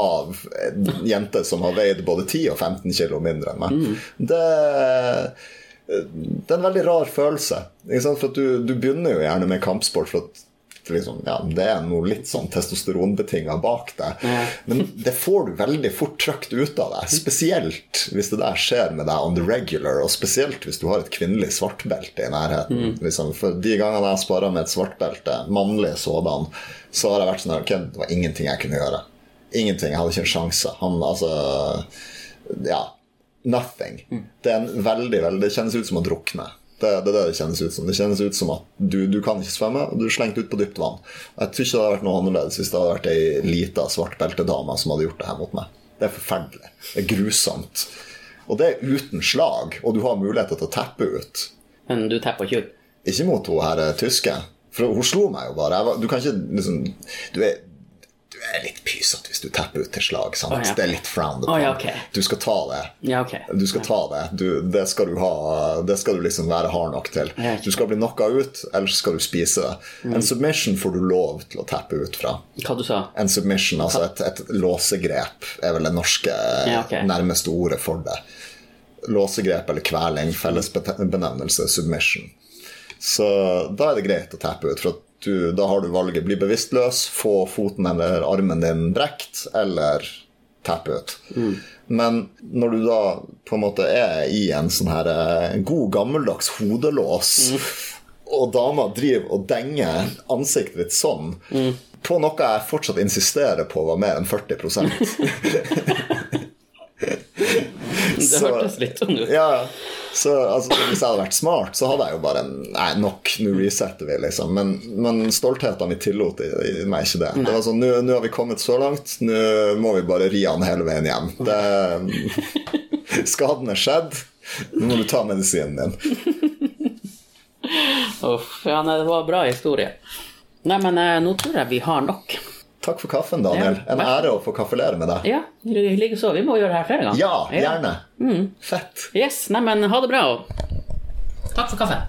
av en jente som har veid både 10 og 15 kilo mindre enn meg. Det det er en veldig rar følelse. Ikke sant? For du, du begynner jo gjerne med kampsport for at liksom, ja, det er noe litt sånn testosteronbetinga bak det. Men det får du veldig fort trøkt ut av deg. Spesielt hvis det der skjer med deg on the regular, og spesielt hvis du har et kvinnelig svartbelte i nærheten. Liksom. For de gangene jeg sparer med et svartbelte, mannlig sådan, så har jeg vært sånn at ok, Det var ingenting jeg kunne gjøre. Ingenting. Jeg hadde ikke en sjanse. Han, altså Ja. Nothing. Det er en veldig, veldig Det kjennes ut som å drukne. Det, det er det det kjennes ut som. Det kjennes ut som at du, du kan ikke svømme, og du er slengt ut på dypt vann. Jeg tror ikke det hadde vært noe annerledes hvis det hadde vært ei lita svartbeltedame som hadde gjort det her mot meg. Det er forferdelig. Det er grusomt. Og det er uten slag, og du har muligheter til å teppe ut. Men du tepper ikke ut. Ikke mot hun her eh, tyske, for hun slo meg jo bare. Var, du kan ikke liksom Du er, du er litt pysete hvis du tapper ut til slag. Å, ja. Det er litt frowned Å, ja, okay. Du skal ta det. Ja, okay. Du skal ta det. Du, det skal du ha Det skal du liksom være hard nok til. Du skal bli knocka ut, eller så skal du spise det. Mm. En submission får du lov til å tappe ut fra. Hva du sa En submission, altså et, et låsegrep, er vel det norske Ja, ok. nærmeste ordet for det. Låsegrep eller kveling, felles bete- submission. Så da er det greit å tappe ut, for at du, da har du valget. Bli bevisstløs, få foten eller armen din brekt, eller tappe ut. Men når du da på en måte er i en sånn her eh, god gammeldags hodelås, og dama driver og denger ansiktet ditt sånn på noe jeg fortsatt insisterer på var mer enn 40 Det hørtes litt sånn ut. Ja, så altså, Hvis jeg hadde vært smart, så hadde jeg jo bare Nei, nok, nå resetter vi, liksom. Men, men stoltheten min tillot meg ikke det. Det var sånn, nå har vi kommet så langt, nå må vi bare ri han hele veien hjem. Det, skaden er skjedd. Nå må du ta medisinen din. Uff, ja, nei, det var en bra historie. Nei, men eh, nå tror jeg vi har nok. Takk for kaffen, Daniel. Ja, En ære å få kaffelere med deg. Ja, likeså. Vi må gjøre det her flere ganger. Ja, gjerne. Fett. Yes, nei, men ha det bra. Takk for kaffen.